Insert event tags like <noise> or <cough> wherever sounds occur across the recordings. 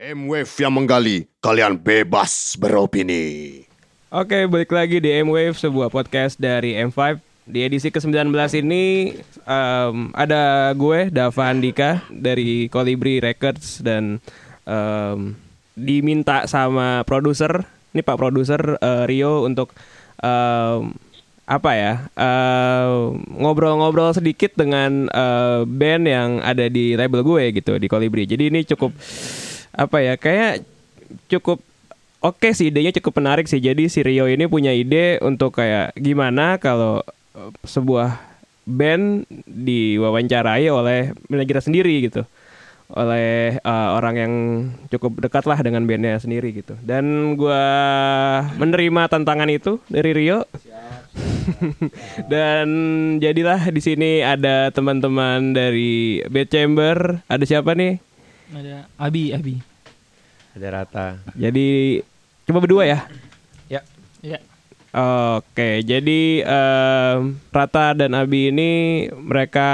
M-Wave yang menggali, kalian bebas beropini. Oke, balik lagi di M-Wave, sebuah podcast dari M5. Di edisi ke-19 ini em, ada gue, Dava Andika dari Kolibri Records dan em, diminta sama produser, ini Pak produser eh, Rio untuk em, apa ya ngobrol-ngobrol sedikit dengan eh, band yang ada di label gue gitu di Kolibri. Jadi ini cukup apa ya kayak cukup oke sih idenya cukup menarik sih. Jadi si Rio ini punya ide untuk kayak gimana kalau eh, sebuah band diwawancarai oleh manajer sendiri gitu. Oleh eh, orang yang cukup dekat lah dengan bandnya sendiri gitu. Dan gua menerima tantangan itu dari Rio. <laughs> Dan jadilah di sini ada teman-teman dari Bad Chamber. Ada siapa nih? Ada Abi, Abi. Ada rata. Jadi coba berdua ya. Ya. Ya. Oke, jadi em, Rata dan Abi ini mereka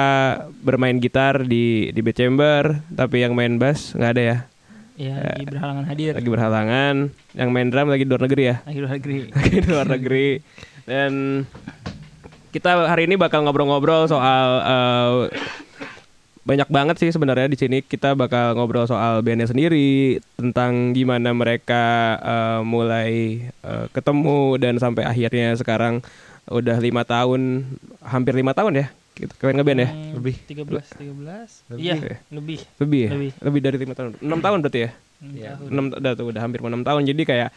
bermain gitar di di Bad Chamber, tapi yang main bass nggak ada ya. Ya, lagi berhalangan hadir. Lagi berhalangan. Yang main drum lagi di luar negeri ya. Lagi luar negeri. <laughs> Lagi di luar negeri. Dan kita hari ini bakal ngobrol-ngobrol soal eh, banyak banget sih sebenarnya di sini kita bakal ngobrol soal bandnya sendiri tentang gimana mereka eh, mulai eh, ketemu dan sampai akhirnya sekarang udah lima tahun hampir lima tahun ya kita kalian ngeband ya Hmm, Lebih. 13, 13. Lebih. Iya, ya? lebih. lebih ya Lebih. lebih dari lima tahun enam tahun berarti ya Enam Iya. udah tuh udah hampir enam tahun jadi kayak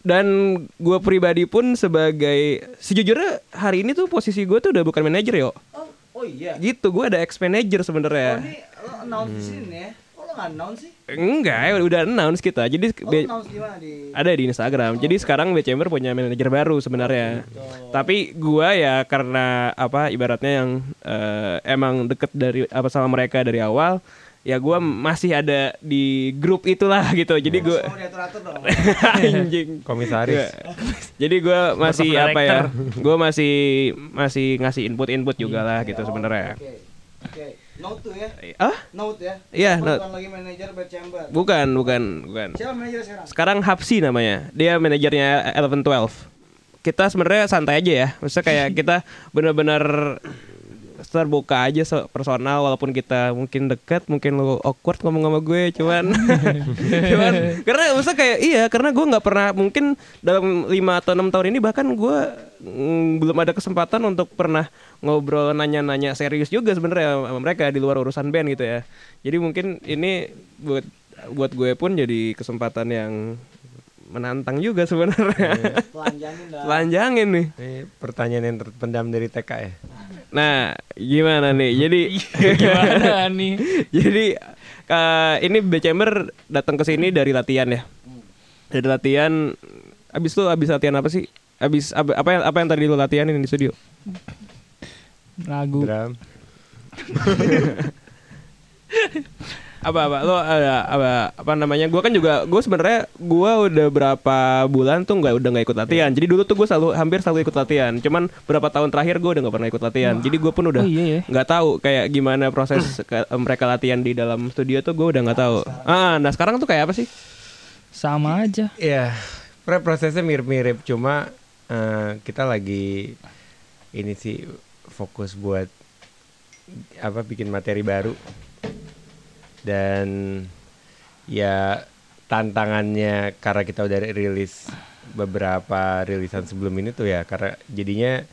dan gue pribadi pun sebagai sejujurnya hari ini tuh posisi gue tuh udah bukan manajer yo Oh, oh iya. gitu gue ada ex manager Oh, sebenarnya ini lo announce di sini ya? Oh, lo nggak announce sih? enggak ya udah announce kita jadi Oh, announce di ada di Instagram jadi sekarang B Chamber punya manajer baru sebenarnya tapi gue ya karena apa ibaratnya yang eh, emang deket dari apa sama mereka dari awal ya gue masih ada di grup itulah <laughs> gitu jadi gue Oh, diatur-atur dong. <laughs> anjing Komisaris. Iya. Jadi gue masih apa ya? <laughs> Gue masih masih ngasih input-input juga lah gitu sebenarnya. Oke. Oke. Note tuh ya. Ah? Note ya. Iya, Lo note. Bukan lagi manajer Bad Chamber. Bukan, bukan, bukan. Siapa manajer sekarang? Sekarang Hapsi namanya. Dia manajernya Eleven Twelve. Kita sebenarnya santai aja ya. Maksudnya kayak kita bener-bener terbuka aja so- personal walaupun kita mungkin dekat mungkin lu awkward ngomong sama gue cuman. <laughs> Cuman karena maksudnya kayak iya karena gue nggak pernah mungkin dalam lima atau enam tahun ini bahkan gue mm, belum ada kesempatan untuk pernah ngobrol nanya-nanya serius juga sebenarnya sama mereka di luar urusan band gitu ya. Jadi mungkin ini buat buat gue pun jadi kesempatan yang menantang juga sebenarnya. Telanjangin dah. <laughs> telanjangin nih. Ini pertanyaan yang terpendam dari TK ya. Nah, gimana nih? Jadi <laughs> Gimana nih? <laughs> jadi eh, ini B Chamber datang ke sini dari latihan ya. Dari latihan abis lu abis latihan apa sih? Abis apa, apa yang apa yang tadi lu latihanin di studio? Lagu. Drum. <laughs> Apa apa? Lo ada apa apa namanya? Gua kan juga gue sebenarnya gua udah berapa bulan tuh nggak udah nggak ikut latihan. Jadi dulu tuh gue selalu hampir selalu ikut latihan. Cuman berapa tahun terakhir gue udah nggak pernah ikut latihan. Jadi gue pun udah Oh iya ya. nggak tahu kayak gimana proses ke- mereka latihan di dalam studio tuh gue udah nggak tahu. Ah, nah sekarang tuh kayak apa sih? Sama aja. Iya. Pre prosesnya mirip-mirip cuma eh, kita lagi ini sih fokus buat apa bikin materi baru dan ya tantangannya karena kita udah rilis beberapa rilisan sebelum ini tuh ya karena jadinya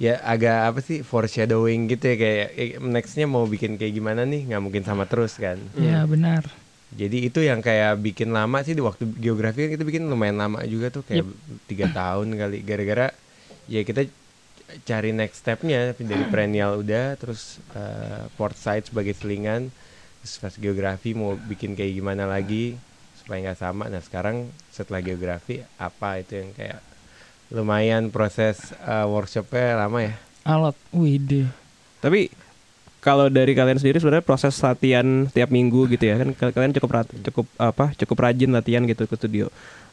ya agak apa sih foreshadowing gitu ya kayak eh, nextnya mau bikin kayak gimana nih nggak mungkin sama terus kan. Iya, benar. jadi itu yang kayak bikin lama sih di waktu geografi kan kita bikin lumayan lama juga tuh kayak tiga <clears throat> tahun kali. Gara-gara ya kita cari next stepnya dari <clears throat> perennial udah terus eh, port side sebagai selingan pas geografi mau bikin kayak gimana lagi supaya nggak sama nah sekarang setelah geografi apa itu yang kayak lumayan proses eh, workshopnya lama ya Alat. Wih, Tapi kalau dari kalian sendiri sebenarnya proses latihan tiap minggu gitu ya kan kal- kalian cukup cukup apa cukup rajin latihan gitu ke studio.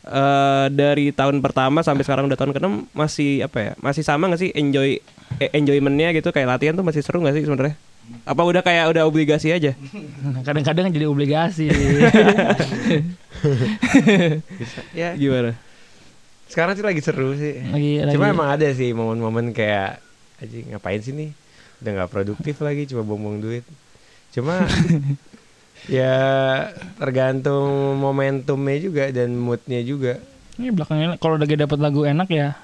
Eh dari tahun pertama sampai sekarang udah tahun keenam masih apa ya masih sama nggak sih enjoy eh, enjoymentnya gitu kayak latihan tuh masih seru nggak sih sebenarnya? Apa udah kayak udah obligasi aja? <laughs> Kadang-kadang jadi obligasi. <laughs> ya Gimana? sekarang sih lagi seru sih lagi lagi. cuma emang ada sih momen-momen kayak aja ngapain sih nih udah nggak produktif lagi cuma buang-buang duit cuma <laughs> ya tergantung momentumnya juga dan moodnya juga Ini belakangnya kalau lagi dapat lagu enak ya.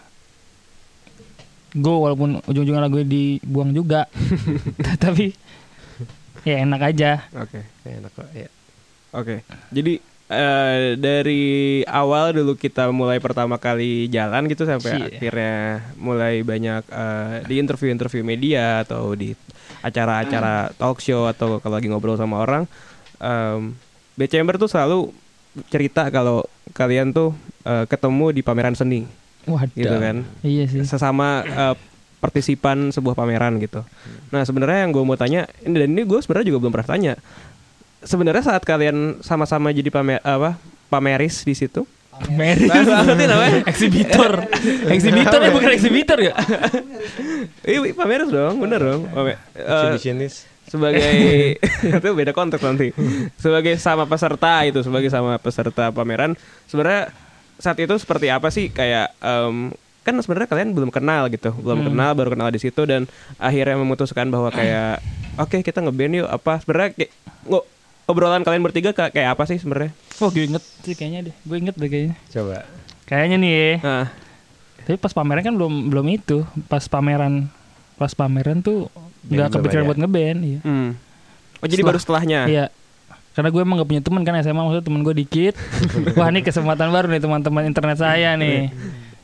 Go walaupun ujung-ujungnya lagu dibuang juga. <laughs> <laughs> Tapi ya enak aja. Oke. Ya, enak kok ya Oke. Jadi eh, dari awal dulu kita mulai pertama kali jalan gitu sampai Cie. akhirnya mulai banyak eh, di interview-interview media atau di acara-acara talk show atau kalau lagi ngobrol sama orang em B Chamber tuh selalu cerita kalau kalian tuh eh, ketemu di pameran seni Waduh. gitu kan. Iya sih. Sesama eh, partisipan sebuah pameran gitu. Nah sebenarnya yang gue mau tanya ini dan ini gue sebenarnya juga belum pernah tanya. Sebenarnya saat kalian sama-sama jadi pamer apa pameris di situ, Meris. apa sih namanya? <laughs> Eksibitor. Eksibitor ya bukan eksibitor ya? <laughs> Iya pameris dong, bener dong. Eh, exhibitionist sebagai <laughs> itu beda konteks nanti. Sebagai sama peserta itu, sebagai sama peserta pameran, sebenarnya saat itu seperti apa sih kayak em, kan sebenarnya kalian belum kenal gitu, belum kenal baru kenal di situ dan akhirnya memutuskan bahwa kayak oke kita ngeband yuk apa sebenarnya kayak ngo- obrolan kalian bertiga kayak kayak apa sih sebenarnya? Oh gue inget sih kayaknya deh. Gue inget deh kayaknya. coba Kayaknya nih ya. Nah, Tapi pas pameran kan belum belum itu. Pas pameran pas pameran tuh nggak kepikiran ada. buat ngeband. Iya. hmm. Oh jadi Setelah- baru setelahnya. Iya. Karena gue emang gak punya teman kan SMA maksudnya temen gue dikit. <laughs> Wah ini kesempatan baru nih teman-teman internet saya nih.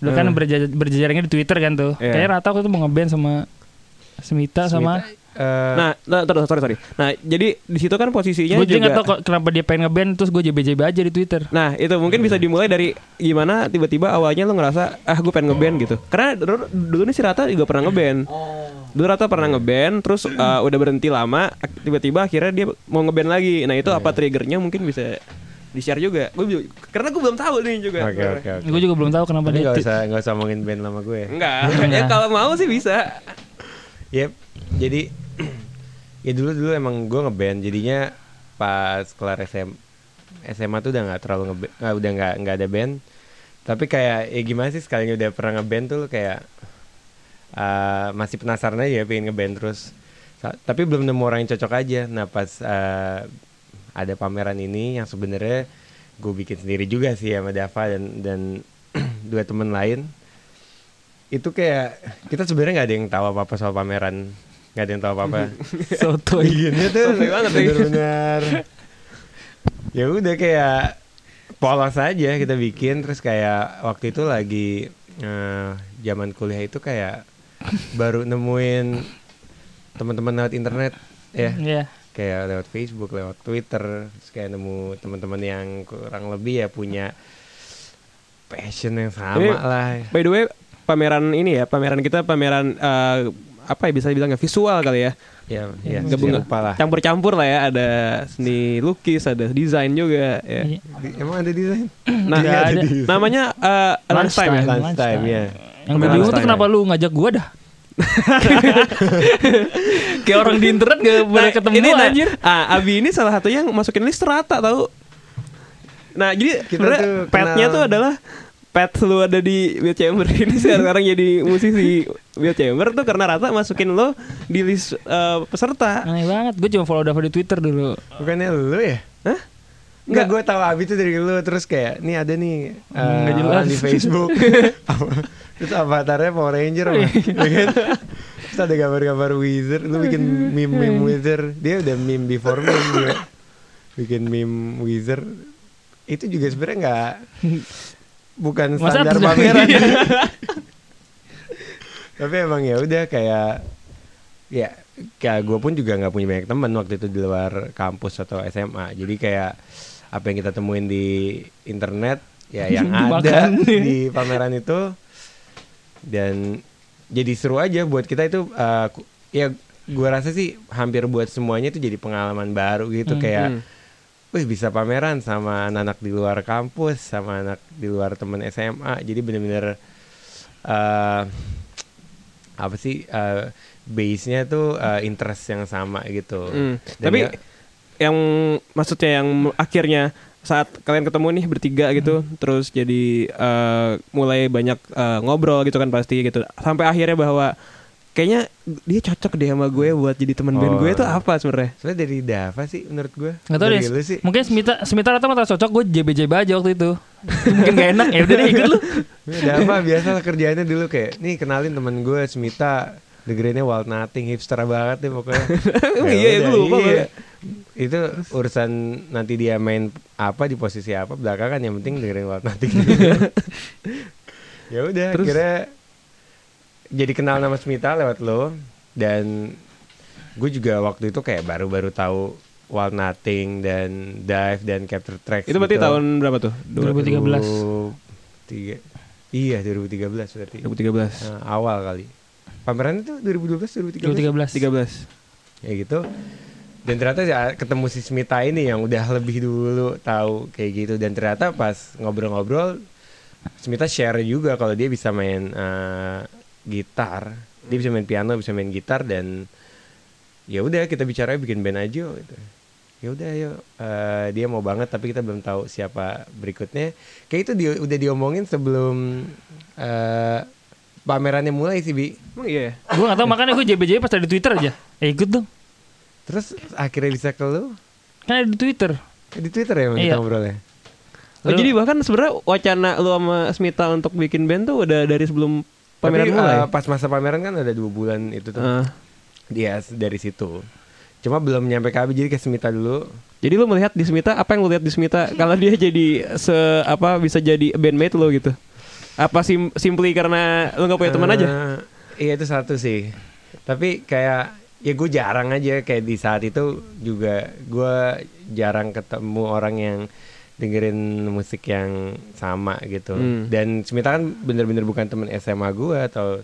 Dulu kan berja- berjejaringnya di Twitter kan tuh. Iya. Kayaknya Rata waktu itu mau ngeband sama Smita, sama Eh, Nah, nah, terus sorry sorry. Nah, jadi di situ kan posisinya gue juga tahu kenapa dia pengen ngeband terus gue JB-JB aja di Twitter. Nah, itu mungkin bisa dimulai dari gimana tiba-tiba awalnya lo ngerasa ah gue pengen ngeband gitu. Karena dulu, dulu nih si Rata juga pernah ngeband. Dulu Rata pernah ngeband, terus uh, udah berhenti lama, tiba-tiba akhirnya dia mau ngeband lagi. Nah, itu apa triggernya mungkin bisa di-share juga. Gue karena gue belum tahu nih juga. oke oke oke Gue juga belum tahu kenapa Tapi dia nggak ti- usah nggak usah ngomongin band lama gue Enggak. ya <laughs> kalau mau sih bisa. Yep. Jadi <clears throat> ya dulu dulu emang gue ngeband. Jadinya pas kelar SM SMA tuh udah nggak terlalu ngeband nggak udah nggak nggak ada band. Tapi kayak ya gimana sih sekalinya udah pernah ngeband tuh kayak uh, masih penasaran aja pengen ngeband terus. Tapi belum nemu orang yang cocok aja. Nah pas uh, ada pameran ini yang sebenarnya gue bikin sendiri juga sih sama Dava dan dan <clears throat> dua temen lain itu kayak kita sebenarnya nggak ada yang tahu apa apa soal pameran. Nggak ada yang tahu apa apa <laughs> soto bikinnya tuh. Sotoy banget, Ri. bener-bener. Ya udah kayak polos aja kita bikin. Terus kayak waktu itu lagi eh, zaman kuliah itu kayak baru nemuin teman-teman lewat internet ya. Iya. kayak lewat Facebook lewat Twitter. Terus kayak nemu teman-teman yang kurang lebih ya punya passion yang sama Ini- lah. By the way, pameran ini ya, pameran kita pameran eh, apa ya bisa dibilang ya visual kali ya. ya ya Gabung lah campur-campur lah ya, ada seni lukis, ada desain juga ya. Iya. Di- emang ada desain Nah, ada. namanya eh, lunchtime ya. lunchtime ya Yang gue bingung tuh kenapa lu ngajak gue dah. <laughs> Kayak orang di internet gak boleh Nah, ketemu ini nah, anjir. Ah, Abi ini salah satunya yang masukin list rata tahu. Nah, jadi Kita sebenarnya petnya tuh adalah pet lu ada di Bill Chamber <laughs> ini sekarang jadi musisi Bill Chamber tuh karena rata masukin lo di list eh, peserta. Aneh banget. Gue cuma follow Dava di Twitter dulu. bukannya lu ya Hah? Enggak, gue tahu Abi tuh dari lu terus kayak nih ada nih Nggak jelas. di Facebook. Apa- <laughs> <laughs> terus avatarnya Power Ranger apa? Ya kan? Terus ada gambar-gambar wizard, lu bikin meme-meme wizard. Dia udah meme before meme dia. Bikin meme wizard. Itu juga sebenarnya nggak bukan standar terjadi? pameran. <laughs> Tapi emang ya udah kayak ya kayak gue pun juga nggak punya banyak teman waktu itu di luar kampus atau SMA jadi kayak apa yang kita temuin di internet ya <laughs> yang ada <laughs> di pameran itu dan jadi seru aja buat kita itu uh, ya gue rasa sih hampir buat semuanya itu jadi pengalaman baru gitu Hmm, kayak hmm. Wih bisa pameran sama anak-anak di luar kampus sama anak di luar temen SMA jadi bener-bener eh apa sih eh, base-nya tuh eh, interest yang sama gitu. Hmm. Dan Tapi ya- yang maksudnya yang akhirnya saat kalian ketemu nih bertiga gitu, terus jadi eh, mulai banyak eh, ngobrol gitu kan pasti gitu. Sampai akhirnya bahwa kayaknya dia cocok deh sama gue buat jadi teman band Oh. gue itu apa sebenarnya? Sebenarnya dari Dava sih menurut gue. Nggak tahu deh. Sih. Mungkin Smita Smita rata mata cocok gue JBJB aja waktu itu. <laughs> Mungkin gak enak ya udah deh ikut lu. Dava biasa lah kerjaannya dulu kayak, nih kenalin temen gue Smita, dengerinnya Wild Nothing, hipster banget deh pokoknya. <laughs> Ya iya, gue lupa iya. Itu urusan nanti dia main apa di posisi apa belakangan yang penting dengerin Wild Nothing. <laughs> ya udah, kira jadi kenal nama Smita lewat lo dan gue juga waktu itu kayak baru-baru tahu Wild Nothing dan Dive dan Capture Tracks Itu berarti gitu. tahun berapa tuh? 2013. Tiga, iya 2013 berarti. 2013. Nah, awal kali. Pameran itu 2012 2013. 2013. Ya gitu. Dan ternyata ya ketemu si Smita ini yang udah lebih dulu tahu kayak gitu dan ternyata pas ngobrol-ngobrol Smita share juga kalau dia bisa main eh, gitar. Dia bisa main piano, bisa main gitar dan ya udah kita bicara bikin band aja gitu. Ya udah ayo Eh, dia mau banget tapi kita belum tahu siapa berikutnya. Kayak itu dia udah diomongin sebelum eh, pamerannya mulai sih Bi. Emang iya ya? Gue gak tau makanya gue JBJB pas ada di Twitter aja. Eh ikut dong. Terus akhirnya bisa ke lu Kan ada di Twitter. di Twitter ya emang Iya. kita ngobrolnya. Oh, jadi bahkan sebenarnya wacana lu sama Smita untuk bikin band tuh udah dari sebelum pameran Tapi mulai. eh, pas masa pameran kan ada dua bulan itu tuh. Ah. Dia dari situ. Cuma belum nyampe KB jadi ke Smita dulu. Jadi lu melihat di Smita apa yang lu lihat di Smita <laughs> kalau dia jadi se apa bisa jadi bandmate lo gitu? Apa sim simply karena lu gak punya teman aja? Eh, Iya itu satu sih. Tapi kayak ya gue jarang aja kayak di saat itu juga gue jarang ketemu orang yang dengerin musik yang sama gitu. Hmm. Dan Smita kan bener-bener bukan temen SMA gue atau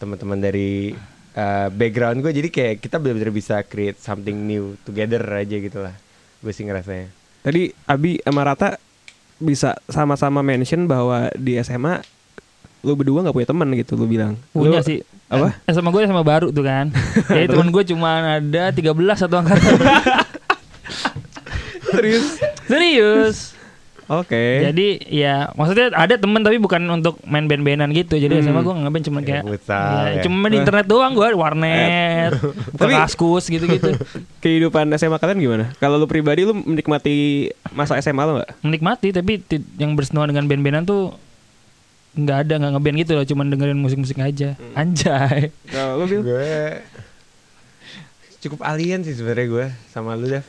teman-teman dari uh, background gue. Jadi kayak kita bener-bener bisa create something new together aja gitu lah. Gue sih ngerasanya. Tadi Abi sama Rata bisa sama-sama mention bahwa di SMA lu berdua nggak punya teman gitu lu bilang. Punya Lu- sih. Apa? Eh, sama gue sama baru tuh kan. <laughs> Jadi temen gue cuma ada 13 satu angkatan. <laughs> Serius? Serius. Oke. Jadi ya maksudnya ada temen tapi bukan untuk main band-bandan gitu. Jadi Hmm. sama gue ngeband cuman Ya, kayak futsal, ya, ya. cuma di internet doang gue warnet, buka Tapi- kaskus gitu-gitu. <laughs> Kehidupan SMA kalian gimana? Kalau lu pribadi lu menikmati masa SMA lu nggak? Menikmati tapi yang bersentuhan dengan band-bandan tuh nggak ada nggak ngeband gitu loh, cuman dengerin musik-musik aja. Anjay. Kalau lu Bil? gue cukup alien sih sebenarnya gue sama lu Dev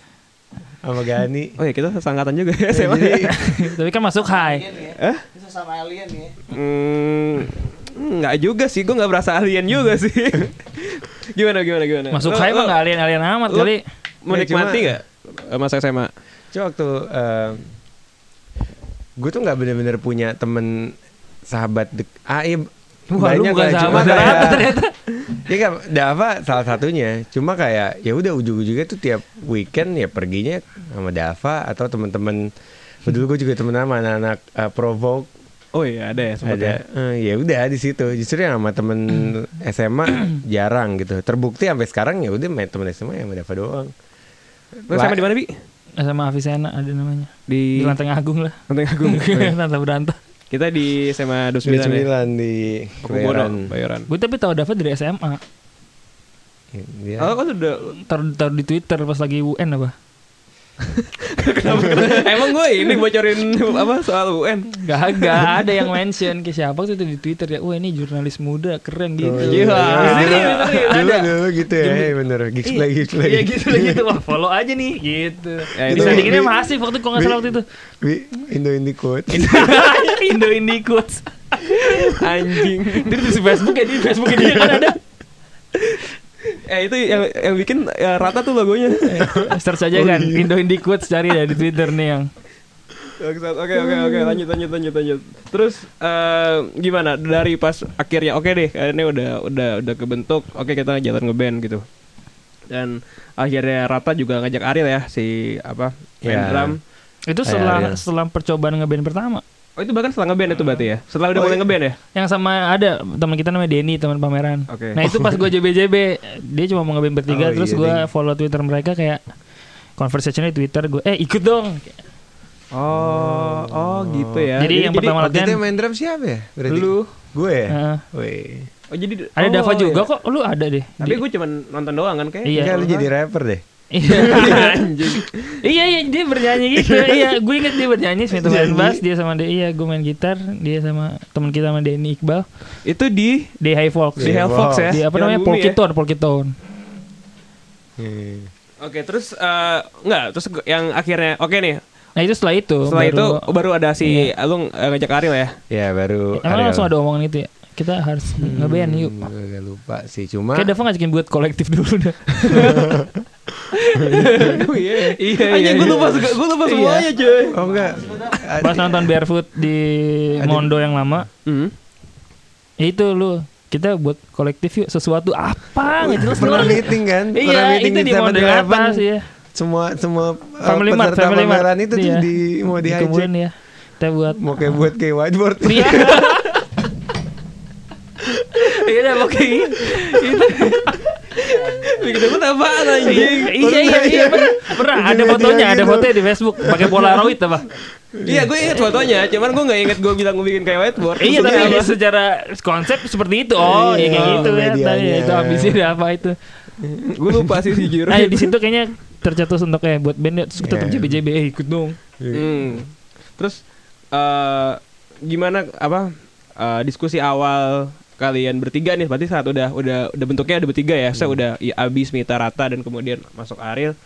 sama Gani Oh ya kita sangkatan juga ya SMA. Jadi, <laughs> tapi kan masuk high. Alien ya. Eh? Bisa sama alien ya. Hmm, nggak juga sih, gue nggak berasa alien juga sih. <laughs> gimana gimana gimana? Masuk Lu- high mah lu nggak alien-alien amat lu- kali. menikmati Cuma- nggak eh, masa SMA? Cuma waktu eh, gue tuh nggak bener-bener punya temen sahabat dek ah iya Wah, lu banyak bukan lah, sahabat ternyata. <laughs> ya kan Dava salah satunya cuma kayak ya udah ujung-ujungnya tuh tiap weekend ya perginya sama Dava atau temen-temen dulu gue juga temen sama anak-anak eh, Provoke Oh iya ada ya sempat ada ya. eh, ya udah di situ justru yang sama temen SMA <clears throat> jarang gitu terbukti sampai sekarang ya udah main temen SMA yang sama Dava doang Lu SMA di mana bi? sama Avicenna ada namanya. Di Di Lanteng Agung lah. Lanteng Agung. <laughs> Tante Beranta. Kita di SMA 29 ya. 29 di Kebayoran. Kebayoran Bayoran. Gue tapi tahu David dari SMA. Dia- Oh, kan udah Taruh taruh di Twitter pas lagi UN apa? Kenapa, <laughs> kenapa? Emang gue ini bocorin apa soal UN? Gak, gak ada yang mention ke siapa tuh di Twitter ya. Wah ini jurnalis muda keren gitu. Oh, iya. Benerin, benerin, dulu ada. dulu gitu ya Demi- iya bener gigs play gigs play Iya gitu lah gitu. Wah follow aja nih gitu. Ya, itu- Bisa bikinnya masif waktu kalau nggak salah waktu itu. Indo Indie Quote <laughs> Indo Indie Quotes. Anjing. Itu di Facebook ya di Facebook dia kan ada. <laughs> eh itu yang yang bikin ya, rata tuh logonya. Search aja kan Indo Indie Quotes cari ya di Twitter nih yang. Oke oke oke lanjut lanjut lanjut lanjut. Terus eh, gimana dari pas akhirnya oke deh ini udah udah udah kebentuk oke kita jalan ngeband gitu. Dan akhirnya Rata juga ngajak Ariel ya si apa main Ya. drum. Itu setelah Ariel. setelah percobaan ngeband pertama. Oh itu bahkan setelah ngeband itu berarti ya? Setelah udah Oh, mulai iya. ngeband ya? Yang sama ada teman kita namanya Denny teman pameran. Oke. Nah itu pas gue JBJB dia cuma mau ngeband bertiga Oh, terus iya, gue Deng. follow Twitter mereka kayak conversationnya di Twitter gue eh ikut dong. Oh, oh gitu ya. Jadi yang pertama Waktu itu latihan yang main drum siapa ya? Berarti lu. gue ya? Heeh. Wih. Oh jadi ada oh, Dava juga iya. kok lu ada deh. Tapi gue cuman nonton doang kan kayak. Iya. Kayak lu jadi rapper deh. Iya. <laughs> iya iya dia bernyanyi gitu. <laughs> iya, gue inget dia bernyanyi Smith main Nyanyi. bass, dia sama dia iya gue main gitar, dia sama teman kita sama Denny Iqbal Itu di di High Fox. di Di Hellfox ya. Di apa namanya? Bumi ya? Polkitone. Hmm. Oke, terus eh enggak, terus yang akhirnya oke nih. Nah itu setelah itu Setelah baru- itu baru ada si lu eh, ngajak Ariel ya. Ya baru Emang Ariel. langsung ada omongan itu ya? Kita harus ngeband yuk. Hmm, agak lupa sih cuma Kayak Dava ngajakin buat kolektif dulu dah. Oh <laughs> iya. Iya, iya, gue iya. lupa gue lupa Iya. semuanya, cuy. Oh enggak. Pas nonton Barefoot di Mondo yang lama, Hmm. ya itu lu kita buat kolektif yuk sesuatu apa nggak jelas Pernah meeting kan? Pernah Iya meeting itu di Mondo yang 7-Eleven. atas ya. Semua semua uh, Family Mart, peserta Family Mart. pameran itu tuh Iya. di mau di. Dikumpulin ya. Kita buat Mau kayak buat kayak whiteboard. Iya. <laughs> Iya dah pokoknya itu. Bikin dapat apaan anjing? Iya iya iya pernah. Pernah ada Ujung-ujungnya fotonya, ada fotonya di Facebook pakai Polaroid apa? Iya, gue inget fotonya, cuman gue nggak inget gue bilang gue bikin kayak whiteboard. Iya tapi apa? secara konsep seperti itu. Oh, Iya, iya kayak gitu ya. itu ambisinya apa itu. gue lupa sih jujur. Nah, di situ kayaknya tercetus untuk eh buat band terus kita Iya. tetap JBJB eh ikut dong. Hmm. Terus eh gimana apa eh, diskusi awal kalian bertiga nih berarti saat udah udah udah bentuknya ada bertiga ya. Saya udah ya, Abi, Smita, Rata dan kemudian masuk Ariel.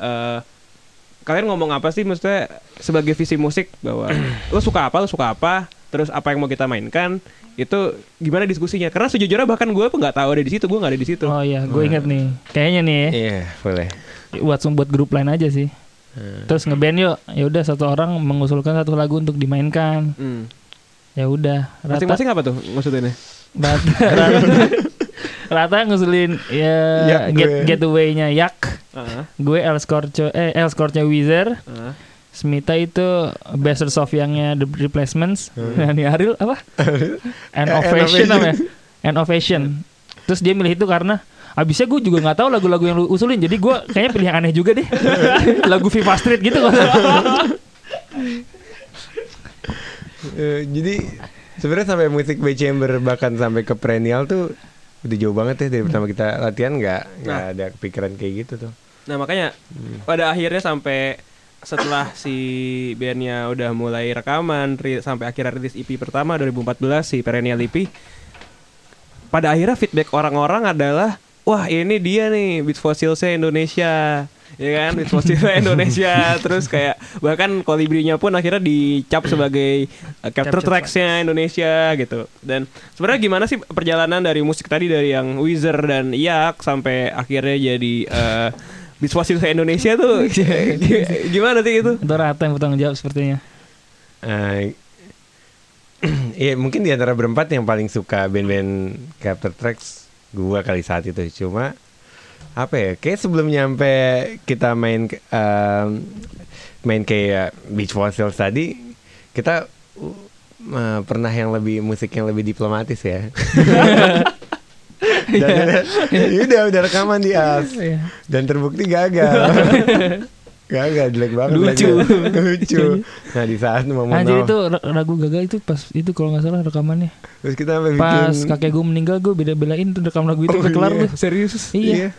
Eh kalian ngomong apa sih maksudnya sebagai visi musik bahwa <clears throat> lo suka apa, lo suka apa, terus apa yang mau kita mainkan itu gimana diskusinya? Karena sejujurnya bahkan gue nggak tahu ada di situ, gue nggak ada di situ. Oh iya, gue inget nih. Kayaknya nih ya, Iya, boleh. buat buat grup lain aja sih. Terus ngeband yuk. Ya udah satu orang mengusulkan satu lagu untuk dimainkan. Hmm. Ya udah. Masing-masing apa tuh maksudnya? <laughs> Rata, rata, ngusulin ya Yak get getaway-nya Yak. Heeh. Gue El Scorcho eh El Scorcho Wizard. heeh. Smita itu Best of yang-nya The Replacements. Nah, ini Ariel apa? <laughs> End of of Fashion namanya. End of Fashion. Terus dia milih itu karena Abisnya gue juga nggak tahu lagu-lagu yang lu usulin Jadi gue kayaknya pilih yang aneh juga deh <laughs> Lagu Viva Street gitu Eh, jadi sebenarnya sampai musik by chamber bahkan sampai ke perennial tuh udah jauh banget ya dari pertama kita latihan nggak nggak Nah. ada kepikiran kayak gitu tuh. Nah makanya pada akhirnya sampai setelah si bandnya udah mulai rekaman sampai akhirnya rilis EP pertama 2014 si Perennial EP pada akhirnya feedback orang-orang adalah wah ini dia nih Beats Fossilsnya Indonesia ya kan? Fossilsnya Indonesia. <laughs> Terus kayak bahkan kolibrinya pun akhirnya dicap sebagai uh, capture tracks-nya Indonesia gitu. Dan sebenarnya gimana sih perjalanan dari musik tadi dari yang Wizard dan Iyak sampai akhirnya jadi uh, Indonesia tuh? <laughs> Gimana sih itu? Itu Rata yang bertanggung jawab sepertinya. Eh, <clears throat> Iya mungkin di antara berempat yang paling suka band-band capture tracks gua kali saat itu. Cuma apa ya? Kayak sebelum nyampe kita main em, main kayak Beach Fossils tadi kita uh, eh, pernah yang lebih musik yang lebih diplomatis ya. <laughs> Dan ya udah udah rekaman di as. Iya. dan terbukti gagal. <laughs> Gagal jelek banget Lucu. lucu. Nah di saat mau Anjir itu ra- ragu gagal itu pas itu kalau nggak salah rekamannya. Terus kita sampai Pas bikin kakek gue meninggal gue beda-belain tuh rekam lagu itu Oh, kelar iya. tuh. Serius? Iya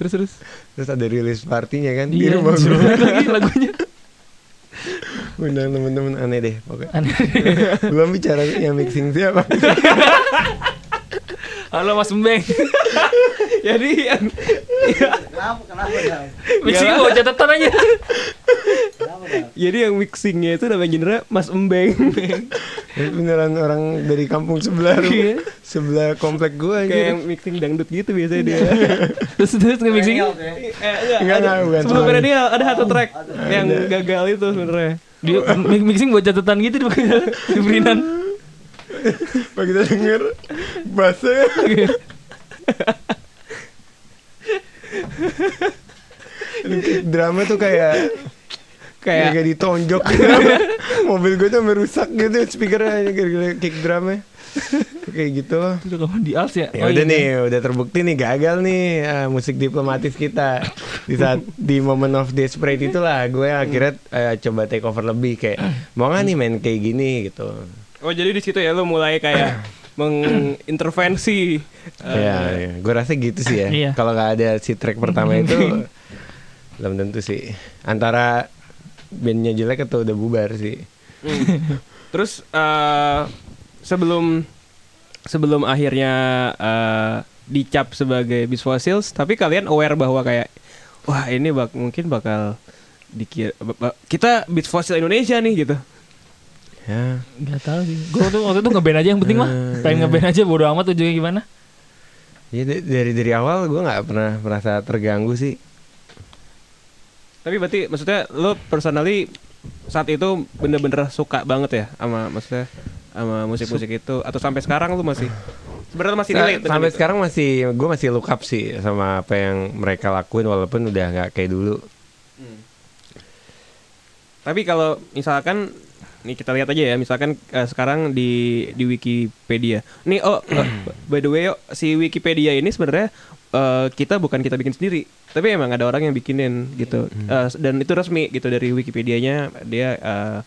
terus terus. Terus ada rilis partinya kan di <laughs> Iya rumah jelek gua. Lagi lagunya. Undang temen-temen aneh deh pokoknya. Aneh. <laughs> belum bicara yang mixing siapa? <laughs> Halo Mas Mbeng jadi yang ya, Kenapa? Kenapa? Mixing bawa catatan aja. Kenapa jadi yang mixingnya itu namanya genre Mas Embeng. Beneran orang dari kampung sebelah Iya. sebelah komplek gua kayak yang mixing dangdut gitu biasanya dia. Terus terus nge-mixing? Perennial tuh ya. eh, enggak, Enggak, bukan. sebelum Ada. perennial ada satu track yang gagal itu sebenarnya. Dia mi- mixing buat catatan gitu di Brinan Pak kita denger bassnya <laughs> drama tuh kayak Kayak- kayak ditonjok. <laughs> Mobil gue tuh sampai rusak gitu speakernya gara-gara kick drumnya kayak gitu Itu kapan di Als ya? ya Oh, udah iya. nih udah terbukti nih gagal nih eh, musik diplomatis kita. Di saat di moment of desperate itulah gue akhirnya eh, coba take over lebih kayak mau nggak nih main kayak gini gitu. Oh jadi di situ ya lu mulai kayak mengintervensi. eh, ya, ya. gue rasa gitu sih ya Iya. kalau nggak ada si track pertama itu <laughs> belum tentu sih antara bandnya jelek atau udah bubar sih Hmm. Terus eh, sebelum sebelum akhirnya eh, dicap sebagai Beast Fossils, tapi kalian aware bahwa kayak wah ini bak mungkin bakal dikira kita Beast Fossil Indonesia nih gitu. Ya Gak tahu sih. Gue waktu, waktu itu ngeband aja yang penting mah. Eh, Pengen iya. ngeband aja bodo amat ujungnya gimana. Ya da- dari dari awal gue nggak pernah merasa terganggu sih. Tapi berarti maksudnya lo personally saat itu bener-bener suka banget ya sama maksudnya sama musik-musik itu atau sampai sekarang lu masih sebenarnya masih Sa- relate sampai itu? sekarang masih gue masih look up sih sama apa yang mereka lakuin walaupun udah nggak kayak dulu. Tapi kalau misalkan nih kita lihat aja ya, misalkan eh, sekarang di di Wikipedia. Nih oh <clears throat> eh, by the way yo, si Wikipedia ini sebenarnya eh, kita bukan kita bikin sendiri, tapi emang ada orang yang bikinin gitu. Eh, dan itu resmi gitu dari Wikipedianya. Dia eh,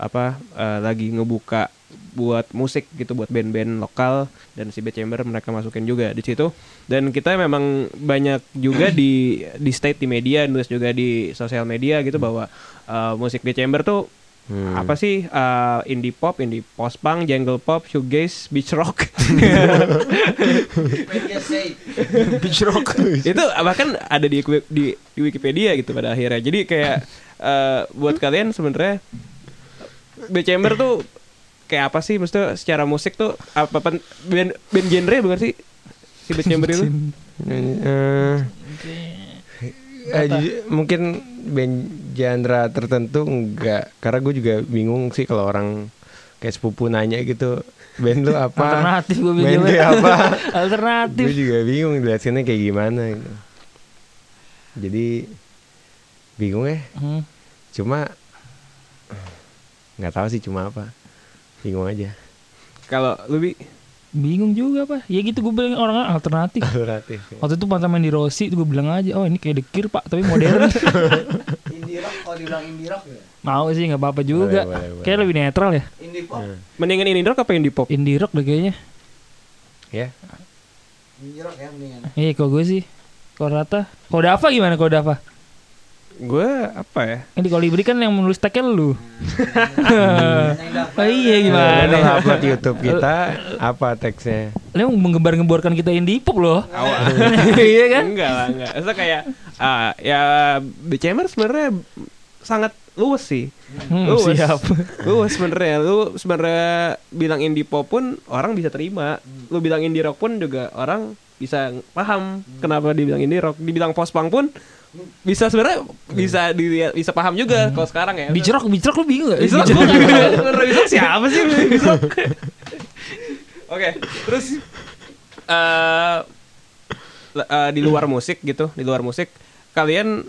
apa eh, lagi ngebuka buat musik gitu buat band-band lokal. Dan si Bad Chamber mereka masukin juga di situ. Dan kita memang banyak juga di di state di media nulis juga di sosial media gitu bahwa eh, musik Bad Chamber tuh Hmm. apa sih eh, indie pop, indie post punk, jungle pop, shoegaze, beach rock. <laughs> Beach rock. itu bahkan ada di, di di Wikipedia gitu pada akhirnya. Jadi kayak eh, buat kalian sebenarnya Bad Chamber tuh kayak apa sih? Maksudnya secara musik tuh apa pen- band, band genre bukan sih? Si Bad Chamber itu? Eh, eh, ju- mungkin band genre tertentu enggak. Karena gue juga bingung sih kalau orang kayak sepupu nanya gitu band lu apa? Alternatif gue band lu apa? <laughs> Alternatif. gue juga bingung jelasinnya kayak gimana gitu. jadi bingung ya. Hmm. cuma nggak tahu sih cuma apa. Bingung aja. Kalau lu Bi, Bingung juga pak. Ya gitu gue bilang orang alternatif. relatif Waktu itu pas main di Rossi gue bilang aja, oh ini kayak dekir pak, tapi modern. <laughs> Indie rock kalau dibilang indie rock ya. Mau sih nggak apa-apa juga. Boleh, boleh, boleh. Kayak lebih netral ya. Indie pop, mendingan indie rock apa indie pop? Indie rock deh kayaknya. ya indie rock ya mendingan. Iya kalau gue sih. Kalau Rata. Kalau Dava gimana kalau Dava? Gue apa ya? Ini kalau Kolibri kan yang menulis tagnya lu. Yang <laughs> Oh iya Kalau gimana? upload YouTube kita apa teksnya Lu menggembar-gemborkan kita indie pop loh. <laughs> Iya kan? Enggak lah, enggak. Maksudnya kayak ah, ya Chamber sebenarnya sangat luas sih. Hmm, luas. siap. Luas sebenarnya. Lu sebenarnya bilang indie pop pun orang bisa terima. Lu bilang indie rock pun juga orang bisa paham kenapa dibilang indie rock. Dibilang post punk pun bisa sebenarnya bisa dilihat bisa paham juga kalau sekarang ya. Beach rock lu bingung gak? Rock gua siapa sih Beach rock? <laughs> Oke, terus eh le- eh, di luar musik gitu, di luar musik kalian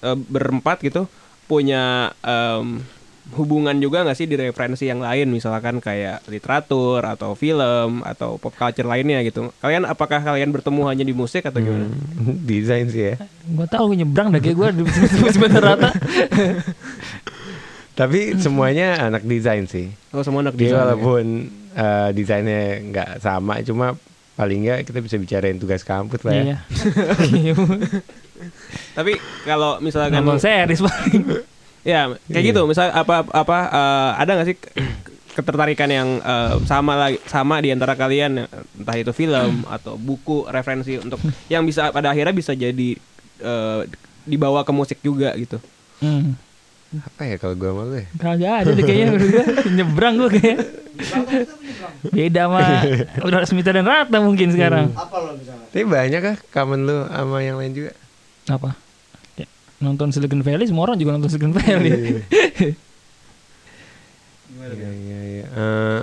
eh, berempat gitu punya em, hubungan juga nggak sih di referensi yang lain misalkan kayak literatur atau film atau pop culture lainnya gitu. Kalian apakah kalian bertemu hanya di musik atau gimana? <laughs> desain sih ya Gue tau gue nyebrang dah kayak gue di <laughs> sebentar rata. <laughs> tapi semuanya anak desain sih Oh semua anak desain ya? walaupun eh, desainnya nggak sama cuma paling nggak kita bisa bicarain tugas kampus lah ya Iya. Iya. Tapi kalau misalkan series paling. Ya, kayak Iya. gitu. Misal apa apa eh, ada nggak sih ke- ketertarikan yang eh, sama lagi sama di antara kalian entah itu film atau buku referensi untuk yang bisa pada akhirnya bisa jadi eh, dibawa ke musik juga gitu. Hmm. apa ya kalau gua malu ya Kagak ada deh kayaknya <laughs> nyebrang gue kayak beda sama udah Smita dan Rata mungkin sekarang Apa lo misalnya? tapi banyak kah common lu sama yang lain juga apa nonton Silicon Valley semua orang juga nonton Silicon Valley Gimana? Iya iya iya. Eh,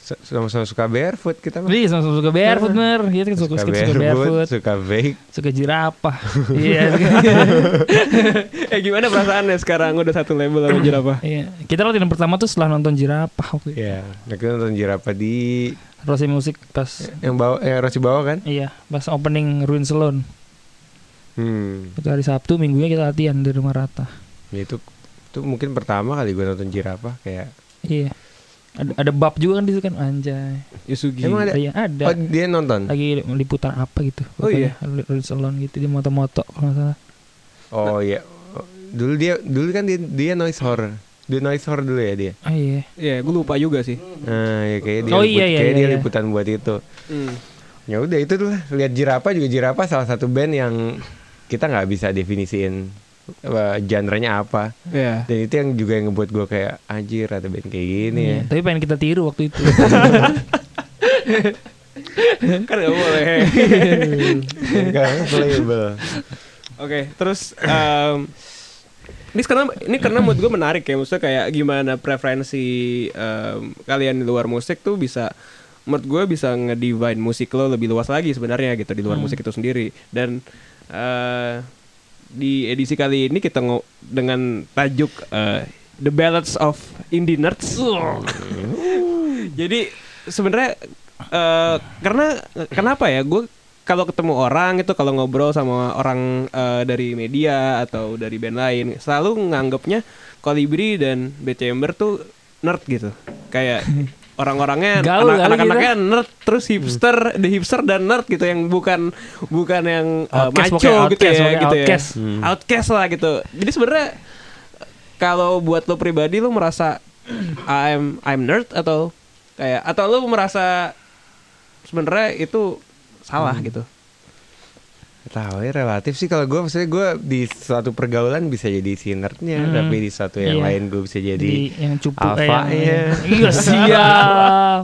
S- Sama-sama suka barefoot kita mah. Iya, sama suka barefoot mer. Iya, kan suka, Suka suka, barefoot, suka vape. suka jirapah. <laughs> Iya. <laughs> eh gimana perasaannya sekarang udah satu label sama jerapah? Iya. Kita latihan pertama tuh setelah nonton waktu itu. Iya, nah kita nonton jerapah di Rossi Music pas yang bawah, yang Rossi bawah kan? iya, pas opening Ruin Salon. Hmm, Itu hari Sabtu, minggunya kita latihan di rumah Rata. ya itu itu mungkin pertama kali gue nonton jerapah kayak. Iya. Ada, ada bab juga kan di situ kan anjay. Yusugi. Emang ada? Iya, ada. Oh dia nonton. Lagi liputan apa gitu. Oh, iya? Ruin Salon gitu di moto-moto kalau nggak salah. Oh iya. Dulu dia dulu kan dia dia noise horror. Dia noise horror dulu ya dia. Oh iya. Iya, gue lupa juga sih. Nah, ya kayak dia Oh, liput- iya, iya, kayak iya, dia iya. liputan buat itu. Hmm. Ya udah itu tuh lah. Lihat jerapah juga jerapah salah satu band yang kita nggak bisa definisiin apa, genre-nya apa. Iya. Dan itu yang juga yang ngebuat gue kayak anjir ada band kayak gini ya. Iya, Tapi pengen kita tiru waktu itu. <laughs> kan gak boleh. Enggak label. Oke, terus em, ini karena ini karena mood gue menarik ya, maksudnya kayak gimana preferensi em, kalian di luar musik tuh bisa menurut gue bisa ngedivine musik lo lebih luas lagi sebenarnya gitu di luar Hmm. musik itu sendiri dan eh, di edisi kali ini kita ngo dengan tajuk eh, The Ballads of Indie Nerds. <laughs> Jadi sebenarnya eh, karena kenapa ya? Gue kalau ketemu orang itu kalau ngobrol sama orang eh, dari media atau dari band lain selalu nganggapnya Kolibri dan B Chamber tuh nerd gitu. Kayak <laughs> orang-orangnya Gaul anak- anak-anaknya nerd terus hipster the hipster dan nerd gitu yang bukan bukan yang eh, Outcast, gitu outcast, ya gitu outcast. ya outcast lah gitu. Jadi sebenarnya kalau buat lo pribadi lo merasa I'm I'm nerd atau kayak atau lo merasa sebenarnya itu salah gitu Tahu ya relatif sih kalau gue maksudnya gue di suatu pergaulan bisa jadi si nerdnya, Hmm. tapi di suatu yang Iya. lain gue bisa jadi Jadi yang cupu eh, alfanya. yang- <laughs> Iya siap.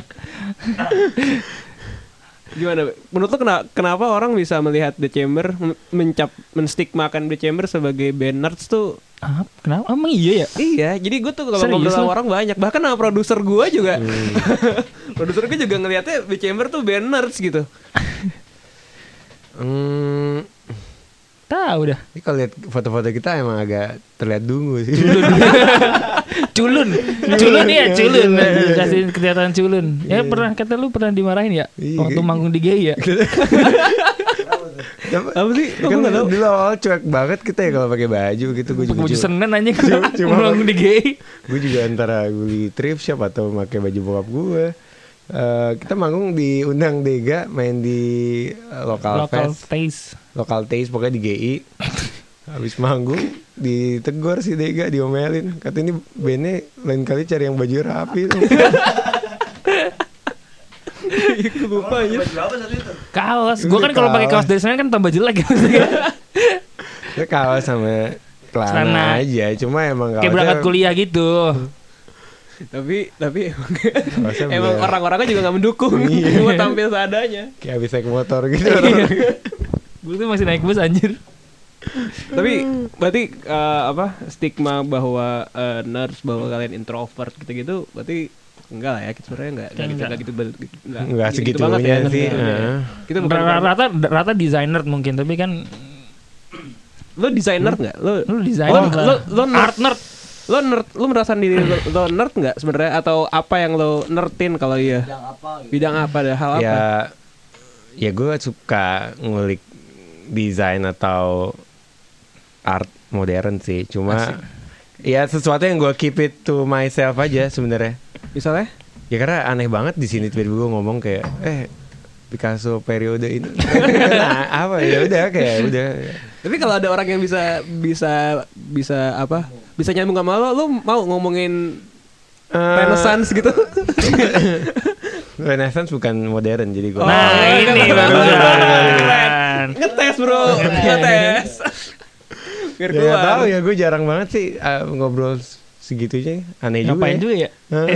gimana menurut lo kenapa, kenapa orang bisa melihat The Chamber men- mencap menstigmakan The Chamber sebagai band nerds tuh Ah, kenapa? Emang iya ya? Iya, jadi gue tuh kalau Serius ngobrol sama orang banyak, bahkan sama produser gue juga, <laughs> produser gue juga ngelihatnya The Chamber tuh band nerds gitu. Hmm, Tahu dah. ini kalau lihat foto-foto kita emang agak terlihat dungu sih. <laughs> Culun. Culun ya, culun. Kasih kelihatan culun. Ya pernah kata lu pernah dimarahin ya? Iya. Waktu manggung di gay ya? <laughs> Apa sih? Kan gue nggak tahu? dulu awal cuek banget kita ya kalau pakai baju gitu gue juga Baju juga, senen aja <laughs> cuma manggung di gay. gue juga antara beli thrift shop atau pakai baju bokap gue. Eh, kita manggung diundang Dega main di eh, lokal, Local fest, taste. lokal taste pokoknya di GI. Habis manggung ditegur si Dega diomelin. Kata ini bandnya lain kali cari yang baju rapi. <laughs> Gue lupa aja. Itu? Kaos. Gue kan kalau pakai kaos. dari sana kan tambah jelek ya. Ya kaos sama celana Celana. aja. Cuma emang Kayak berangkat kuliah gitu. Tapi tapi emang bener. orang-orangnya juga nggak mendukung <laughs> Iya. buat tampil seadanya. Kayak habis naik motor gitu. Gue tuh masih naik bus anjir. Tapi berarti eh, apa stigma bahwa eh, nerds bahwa kalian introvert gitu-gitu, berarti enggak lah ya kita sebenarnya enggak enggak gitu Enggak. enggak gitu enggak, Enggak gitu-gitu banget segitunya ya. sih, Gitu ya. heeh. Kita bukan Rata-rata rata desainer mungkin tapi kan lo desainer enggak? Lo lu desainer Oh, lo- lo nerd. art nerd. Lo nerd lo merasa diri lo, lo nerd nggak sebenarnya? Atau apa yang lo nerdin kalau iya? Yang apa gitu. bidang apa ada? Hal apa? ya ya gue suka ngulik desain atau art modern sih. Cuma ya sesuatu yang gue keep it to myself aja sebenarnya. Misalnya? Ya karena aneh banget di sini tiba-tiba gue ngomong kayak eh Picasso periode ini. <laughs> Nah, apa ya? Udah kayak udah. Tapi kalau ada orang yang bisa bisa bisa apa bisa nyambung sama lo lo mau ngomongin Eh, renaissance gitu <laughs> Renaissance bukan modern jadi gue Oh, Nah, ini bagus. ngetes bro ngetes <laughs> biar ya keluar nggak tahu ya gue jarang banget sih uh, ngobrol segitunya aneh juga Ngapain ya. juga ya? Hah?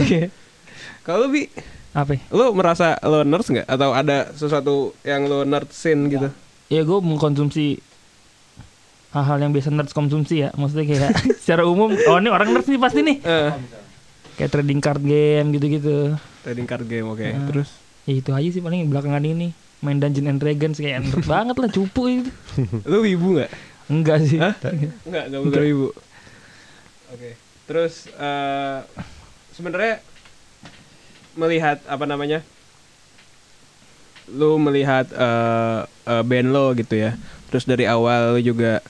<laughs> kalau bi Apa? ya? lo merasa lo nerds nggak atau ada sesuatu yang lo nerdsin gitu Ya gue mengkonsumsi hal-hal yang biasa nerds konsumsi ya. Maksudnya kayak <laughs> secara umum, oh ini orang nerds nih pasti nih. Eh, Kayak trading card game gitu-gitu. Trading card game, oke. Ah. Terus Ya itu aja sih paling belakangan ini main Dungeon and Dragons kayak nerd <laughs> banget lah cupu itu. <laughs> lu wibu nggak? Enggak sih. Hah? Enggak, enggak bukan wibu. Oke. Terus eh sebenarnya melihat apa namanya? Lu melihat eh eh, band lo gitu ya. Terus dari awal lu juga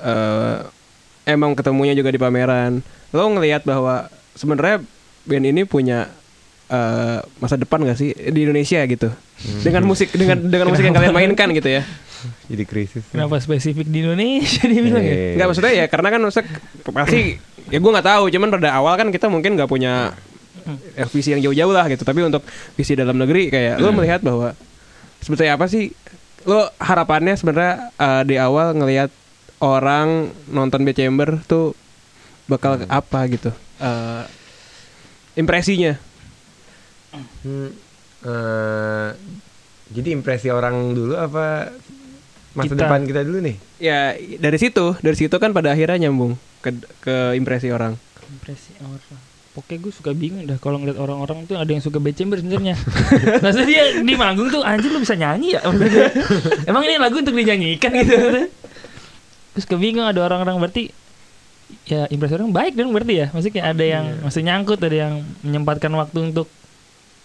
eh emang ketemunya juga di pameran. Lo ngelihat bahwa sebenarnya band ini punya eh, masa depan gak sih di Indonesia gitu? Dengan musik dengan dengan musik yang kalian mainkan gitu ya. Jadi krisis. Kenapa spesifik di Indonesia dibilang ya? Eh, Enggak maksudnya ya karena kan maksudnya pasti ya gue nggak tahu cuman pada awal kan kita mungkin nggak punya eh, visi yang jauh-jauh lah gitu tapi untuk visi dalam negeri kayak lo melihat bahwa sebetulnya apa sih lo harapannya sebenarnya eh, di awal ngelihat orang nonton B Chamber tuh bakal apa gitu Eh, impresinya Hmm, eh, jadi impresi orang dulu apa masa Kita. depan kita dulu nih? ya dari situ dari situ kan pada akhirnya nyambung ke ke impresi orang Impresi orang. Pokoknya gue suka bingung dah kalau ngeliat orang-orang tuh ada yang suka Bad Chamber sebenarnya. <laughs> Maksudnya dia di manggung tuh anjir lu bisa nyanyi ya? Maksudnya, <laughs> Emang ini lagu untuk dinyanyikan gitu. Terus kebingung ada orang-orang berarti ya impresi orang baik dong berarti ya. Maksudnya kayak ada yang masih nyangkut, ada yang menyempatkan waktu untuk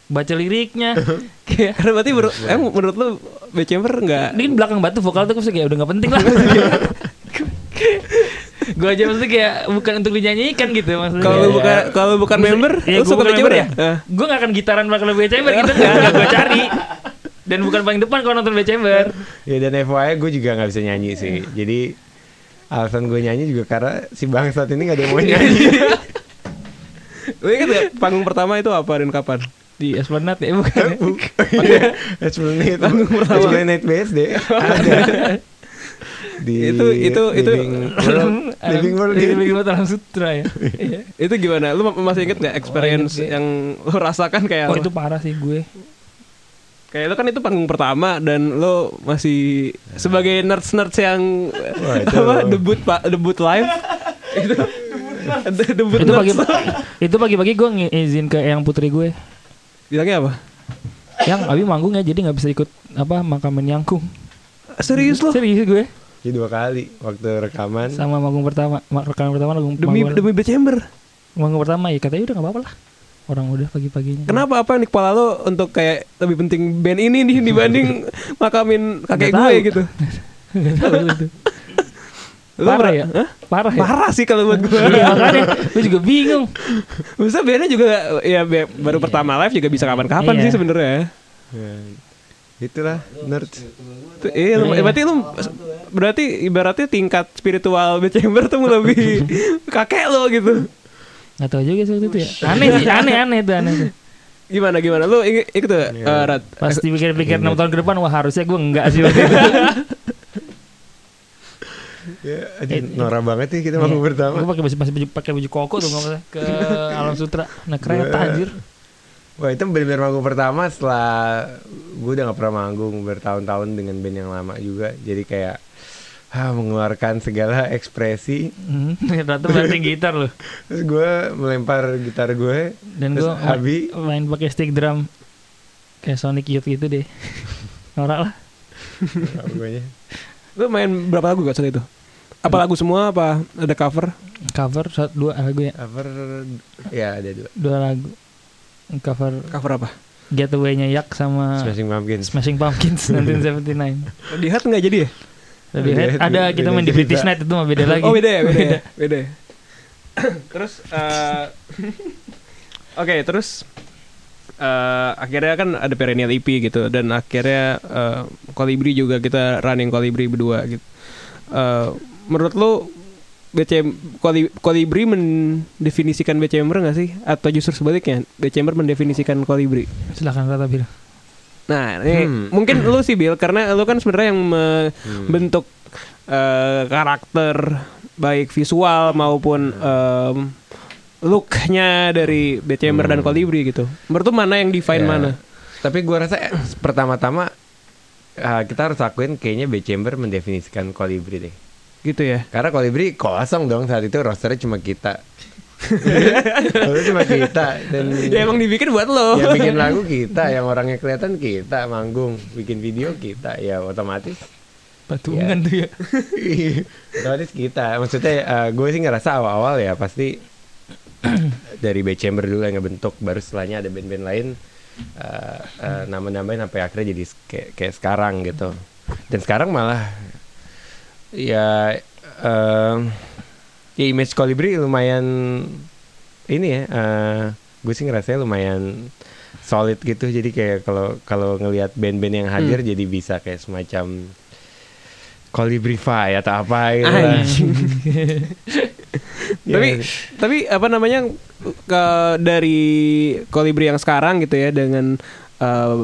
baca liriknya. <laughs> kayak karena berarti menurut, eh, menurut lo B Chamber nggak ini kan belakang batu vokal tuh kayak udah gak penting lah. <laughs> gue aja maksudnya kayak bukan untuk dinyanyikan gitu maksudnya. kalau lu bukan kalau lu bukan member iya, lu gua suka bukan B Chamber member ya Eh. gue gak akan gitaran bakal lebih chamber gitu nggak nggak gue cari dan bukan paling depan kalau nonton B chamber Ya dan FYI gue juga nggak bisa nyanyi sih. Jadi alasan gue nyanyi juga karena si bangsat ini gak ada yang mau <laughs> nyanyi. Lu inget gak panggung pertama itu apa dan kapan? di Esplanade ya bukan <laughs> Esplanade. Esplanade BSD ada. Di Itu- itu- itu- Living World. Living World di gitu. Living World Alam Sutra ya. Iya. Itu gimana? Lu ma- masih inget gak experience yang lu rasakan kayak oh itu parah sih gue Kayak lu kan itu panggung pertama dan lu masih sebagai nerds-nerds yang Wah, itu- apa debut pak debut live. Itu. Debut itu pagi nerds. itu pagi-pagi gue ngizin ke yang putri gue. Bilangnya apa? yang Abi manggung ya jadi nggak bisa ikut apa makamin Yangkung Serius lo? serius gue. Jadi dua kali waktu rekaman. Sama manggung pertama ma- rekaman pertama manggung Demi manggung, demi B Chamber. manggung pertama ya katanya udah nggak apa-apa lah orang udah pagi-paginya Kenapa apa yang di kepala lo untuk kayak lebih penting band ini nih dibanding <laughs> makamin kakek Nggak gue tahu. gitu? Nggak tahu itu. <laughs> Lu Parah ya? Hah? Parah ya? Parah sih kalau buat gue. Iya makanya gue juga bingung. Bisa bandnya juga ya baru pertama live juga bisa kapan-kapan Iya. sih sebenarnya. Ya, Itulah nerds Tuh, Iya, Iya. berarti lu berarti ibaratnya tingkat spiritual Chamber tuh lebih <laughs> kakek lo gitu. Gak tahu juga sih waktu itu ya. Aneh sih, aneh aneh tuh aneh tuh. Gimana gimana? Lu ikut tuh, Iya. eh, Rat? Pas dipikir-pikir 6 tahun ke depan wah harusnya gue enggak sih waktu itu. <laughs> Ya, aduh, norak banget nih kita manggung pertama Gue pakai baju masih baju pakai baju koko tuh masalah ke <laughs> Alam Sutra. Nah kereta Gua- anjir. Wah itu benar-benar manggung pertama setelah gue udah gak pernah manggung bertahun-tahun dengan band yang lama juga Jadi kayak ah, mengeluarkan segala ekspresi Hmm, <laughs> ternyata banting gitar loh. Terus gue melempar gitar gue Dan gue Abi main pakai stick drum kayak Sonic Youth gitu deh. <laughs> Norak lah. Lu main berapa lagu gak saat itu? Apa lagu semua apa ada cover? Cover satu dua lagu ya. Cover ya ada dua Dua lagu. Cover Cover apa? Getaway-nya Yak sama Smashing Pumpkins Smashing Pumpkins 1979. Di Hat nggak jadi ya? Radiohead Radiohead ada beda kita main di. British Night itu mah beda lagi. Oh beda ya, beda ya, beda. ya. terus, eh, oke, terus eh, akhirnya kan ada perennial EP gitu dan akhirnya eh, Kolibri juga kita running Kolibri berdua gitu. Eh, menurut lo BCM Koli- Kolibri mendefinisikan B Chamber nggak sih? Atau justru sebaliknya B Chamber mendefinisikan Kolibri? Silakan Rata Bil. Nah, ini Hmm. mungkin lu sih Bill karena lu kan sebenarnya yang Hmm. membentuk eh, karakter baik visual maupun em, looknya dari B Chamber dan Hmm. Kolibri gitu. Menurut mana yang define Ya. mana? Tapi gue rasa eh, pertama-tama ah, kita harus akuin kayaknya B Chamber mendefinisikan Kolibri deh Gitu ya. Karena Kolibri kosong dong saat itu rosternya cuma kita Lalu cuma kita dan <laughs> ya emang dibikin buat lo. yang bikin lagu kita, yang orangnya kelihatan kita, manggung, bikin video kita, ya otomatis Patungan Iya. tuh ya. <laughs> otomatis kita. Maksudnya eh, gue sih ngerasa awal-awal ya pasti <clears throat> dari Bad Chamber dulu yang ngebentuk, baru setelahnya ada band-band lain eh, eh, nama-namain sampai akhirnya jadi kayak, kayak sekarang gitu. Dan sekarang malah ya eh, ya image Kolibri lumayan ini ya. eh, gue sih ngerasanya lumayan solid gitu. Jadi kayak kalau kalau ngelihat band-band yang hadir jadi bisa kayak semacam Kolibrify atau apa gitu lah. Anjing. <laughs> Ya, tapi tapi apa namanya ke dari kolibri yang sekarang gitu ya dengan eh,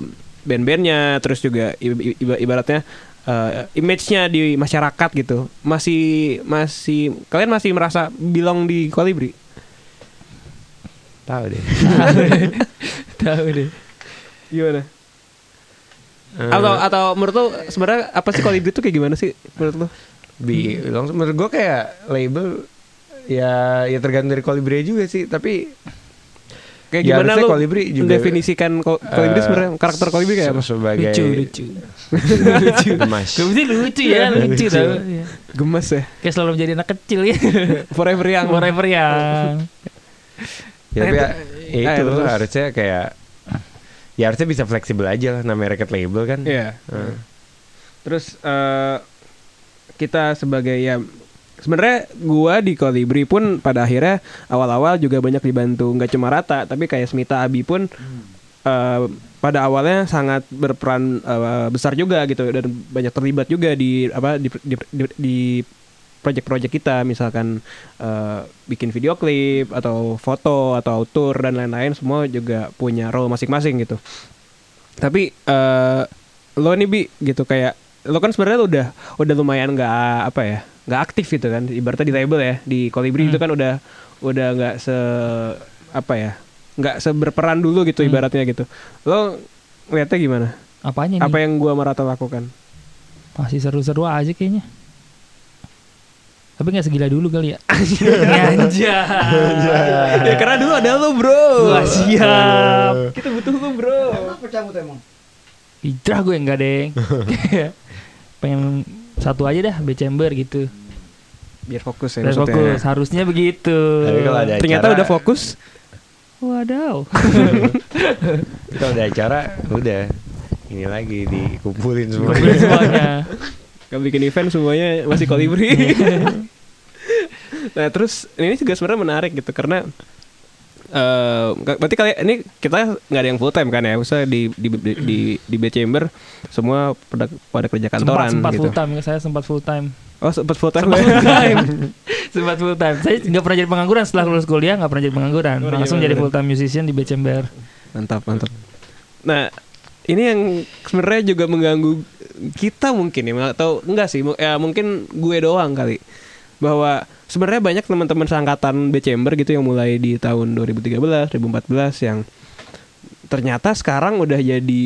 band-bandnya terus juga ibaratnya eh, image-nya di masyarakat gitu. Masih masih kalian masih merasa belong di kolibri? Tahu deh. <laughs> Tahu deh. gimana? Eh, atau atau menurut lo sebenarnya apa sih kolibri itu kayak gimana sih menurut lo bi langsung menurut gue kayak label ya ya tergantung dari kolibri juga sih. Tapi kayak Ya, gimana lo kolibri juga- mendefinisikan ko- kolibri eh, sebenarnya karakter kolibri kayak apa se- sebagai Lucu, lucu. lucu <laughs> gemas Kolibri lucu ya, lucu tau. Ya. gemes ya Kayak selalu menjadi anak kecil ya. <laughs> forever yang Forever yang. ya, tapi ya, ya Eh, itu terus. harusnya kayak ya harusnya bisa fleksibel aja lah namanya record label kan Iya. Eh, Terus eh, kita sebagai ya sebenarnya gua di Kolibri pun pada akhirnya awal-awal juga banyak dibantu. Nggak cuma Rata tapi kayak Smita Abi pun eh, pada awalnya sangat berperan eh, besar juga gitu dan banyak terlibat juga di apa di di, di, di project-project kita. Misalkan eh, bikin video klip atau foto atau tour dan lain-lain semua juga punya role masing-masing gitu. Tapi eh lo nih bi gitu kayak lo kan sebenarnya udah udah lumayan nggak apa ya nggak aktif gitu kan ibaratnya di label ya di kolibri itu kan udah udah nggak se apa ya nggak seberperan dulu gitu Hmm. ibaratnya gitu lo ngeliatnya gimana Apanya nih? apa yang gua merata lakukan Masih seru-seru aja kayaknya. Tapi gak segila dulu kali ya. <laughs> Anjay. ya karena dulu ada lo bro Wah siap. kita butuh lo bro Kenapa cabut emang? Hijrah gue enggak deng. <laughs> <laughs> Pengen satu aja dah B chamber gitu. biar fokus ya maksudnya. fokus. Harusnya begitu. Tapi kalau ada ternyata acara- udah fokus Wadaw. <laughs> kalau ada acara udah ini lagi dikumpulin semua Kumpulin semuanya. <laughs> Gak bikin event semuanya masih kolibri. <laughs> nah terus ini juga sebenarnya menarik gitu karena eh berarti kalian ini kita nggak ada yang full time kan ya, usah di di di di, di B chamber semua pada pada kerja kantoran sempat, sempat gitu. full time. Saya sempat full time. Oh sempat full time. Sempat full <laughs> time. <laughs> sempat full time. Saya nggak pernah jadi pengangguran setelah lulus kuliah nggak pernah jadi pengangguran. Oh, Langsung jadi full time musician di B chamber. mantap mantap. Nah ini yang sebenarnya juga mengganggu kita mungkin ya atau enggak sih ya mungkin gue doang kali bahwa sebenarnya banyak teman-teman seangkatan B Chamber gitu yang mulai di tahun 2013 2014 yang ternyata sekarang udah jadi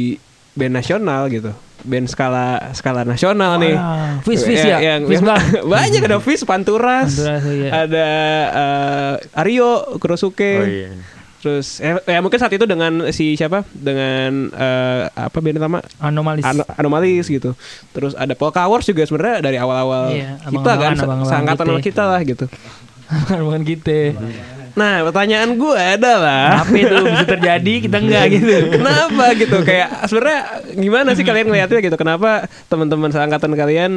band nasional gitu. Band skala skala nasional nih. Wah, Fis Fis ya. yang, Fis yang- <laughs> banyak ada Fis Panturas, Panturas, iya. ada eh, Aryo Kurosuke. Oh iya Terus ya, ya mungkin saat itu dengan si siapa? Dengan eh, apa band nama? Anomalis. Ano- Anomalis gitu. Terus ada Polka Wars juga sebenarnya dari awal-awal Iya, kita kan seangkatan kita. sama kita lah gitu. Bukan kita. Nah, pertanyaan gue adalah Apa itu bisa terjadi kita enggak <laughs> gitu. kenapa gitu kayak sebenarnya gimana sih kalian ngeliatnya gitu kenapa teman-teman seangkatan kalian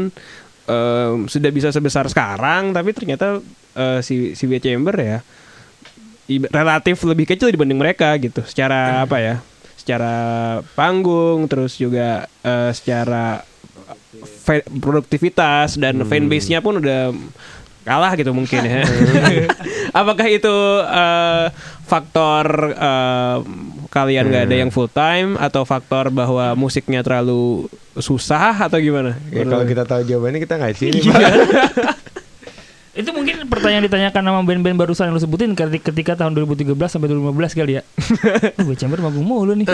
em, sudah bisa sebesar sekarang tapi ternyata eh, si si B Chamber ya relatif lebih kecil dibanding mereka gitu secara apa ya secara panggung terus juga eh, secara produktivitas dan fanbase-nya pun udah kalah gitu mungkin ya. <laughs> Apakah itu eh, faktor eh, kalian nggak ada yang full time atau faktor bahwa musiknya terlalu susah atau gimana? ya kalau kita tahu jawabannya kita nggak sini <laughs> Iya. Itu mungkin pertanyaan ditanyakan sama band-band barusan yang lu sebutin ketika, ketika tahun 2013 sampai 2015 kali ya. <laughs> Gue chamber manggung mulu nih.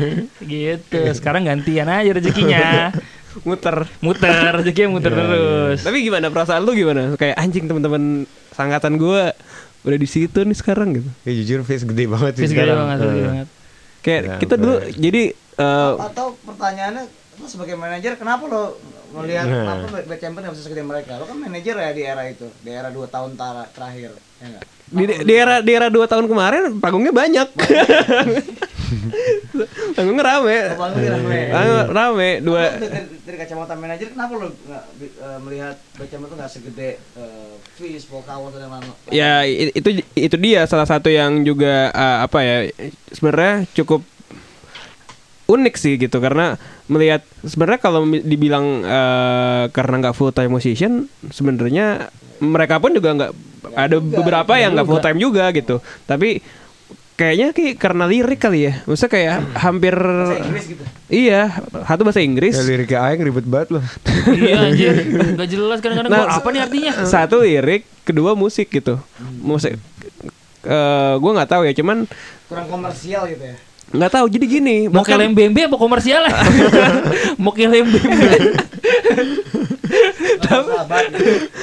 <laughs> gitu. Sekarang gantian aja rezekinya. <laughs> muter. Muter, rezekinya muter Iya, terus. Tapi gimana perasaan lu gimana? Kayak anjing teman-teman sangkatan gue udah di situ nih sekarang gitu Ya jujur face gede banget sih Fis gede sekarang. banget, gede Heeh. banget. kayak Ya, kita dulu jadi eh, atau pertanyaannya lo sebagai manajer kenapa lo melihat Nah. kenapa Bad Chamber nggak bisa segede mereka. Lo kan manajer ya di era itu di era dua tahun tara- terakhir ya di, di era di era dua tahun kemarin panggungnya banyak. <laughs> Panggungnya rame. Lo panggil rame. Rame dua dari, dari kacamata manajer kenapa lo nggak eh, melihat Chamber tuh nggak segede uh, Fish, Polkawat dan lain-lain ya itu itu dia salah satu yang juga eh, apa ya sebenarnya cukup unik sih gitu karena melihat sebenarnya kalau dibilang eh, karena nggak full time musician sebenarnya mereka pun juga nggak ada beberapa yang nggak full time juga gitu. Tapi kayaknya ki karena lirik kali ya. Maksudnya kayak hampir bahasa Inggris gitu. iya satu bahasa Inggris. Ya liriknya Aing ribet banget loh. <laughs> iya anjir. Gak jelas kadang-kadang Nah, apa nih artinya? satu lirik kedua musik gitu. Musik eh gue nggak tahu ya cuman kurang komersial gitu ya nggak tahu jadi gini Mau ke bahkan- lembembe apa komersial lah? <laughs> Mau ke lembembe. sahabat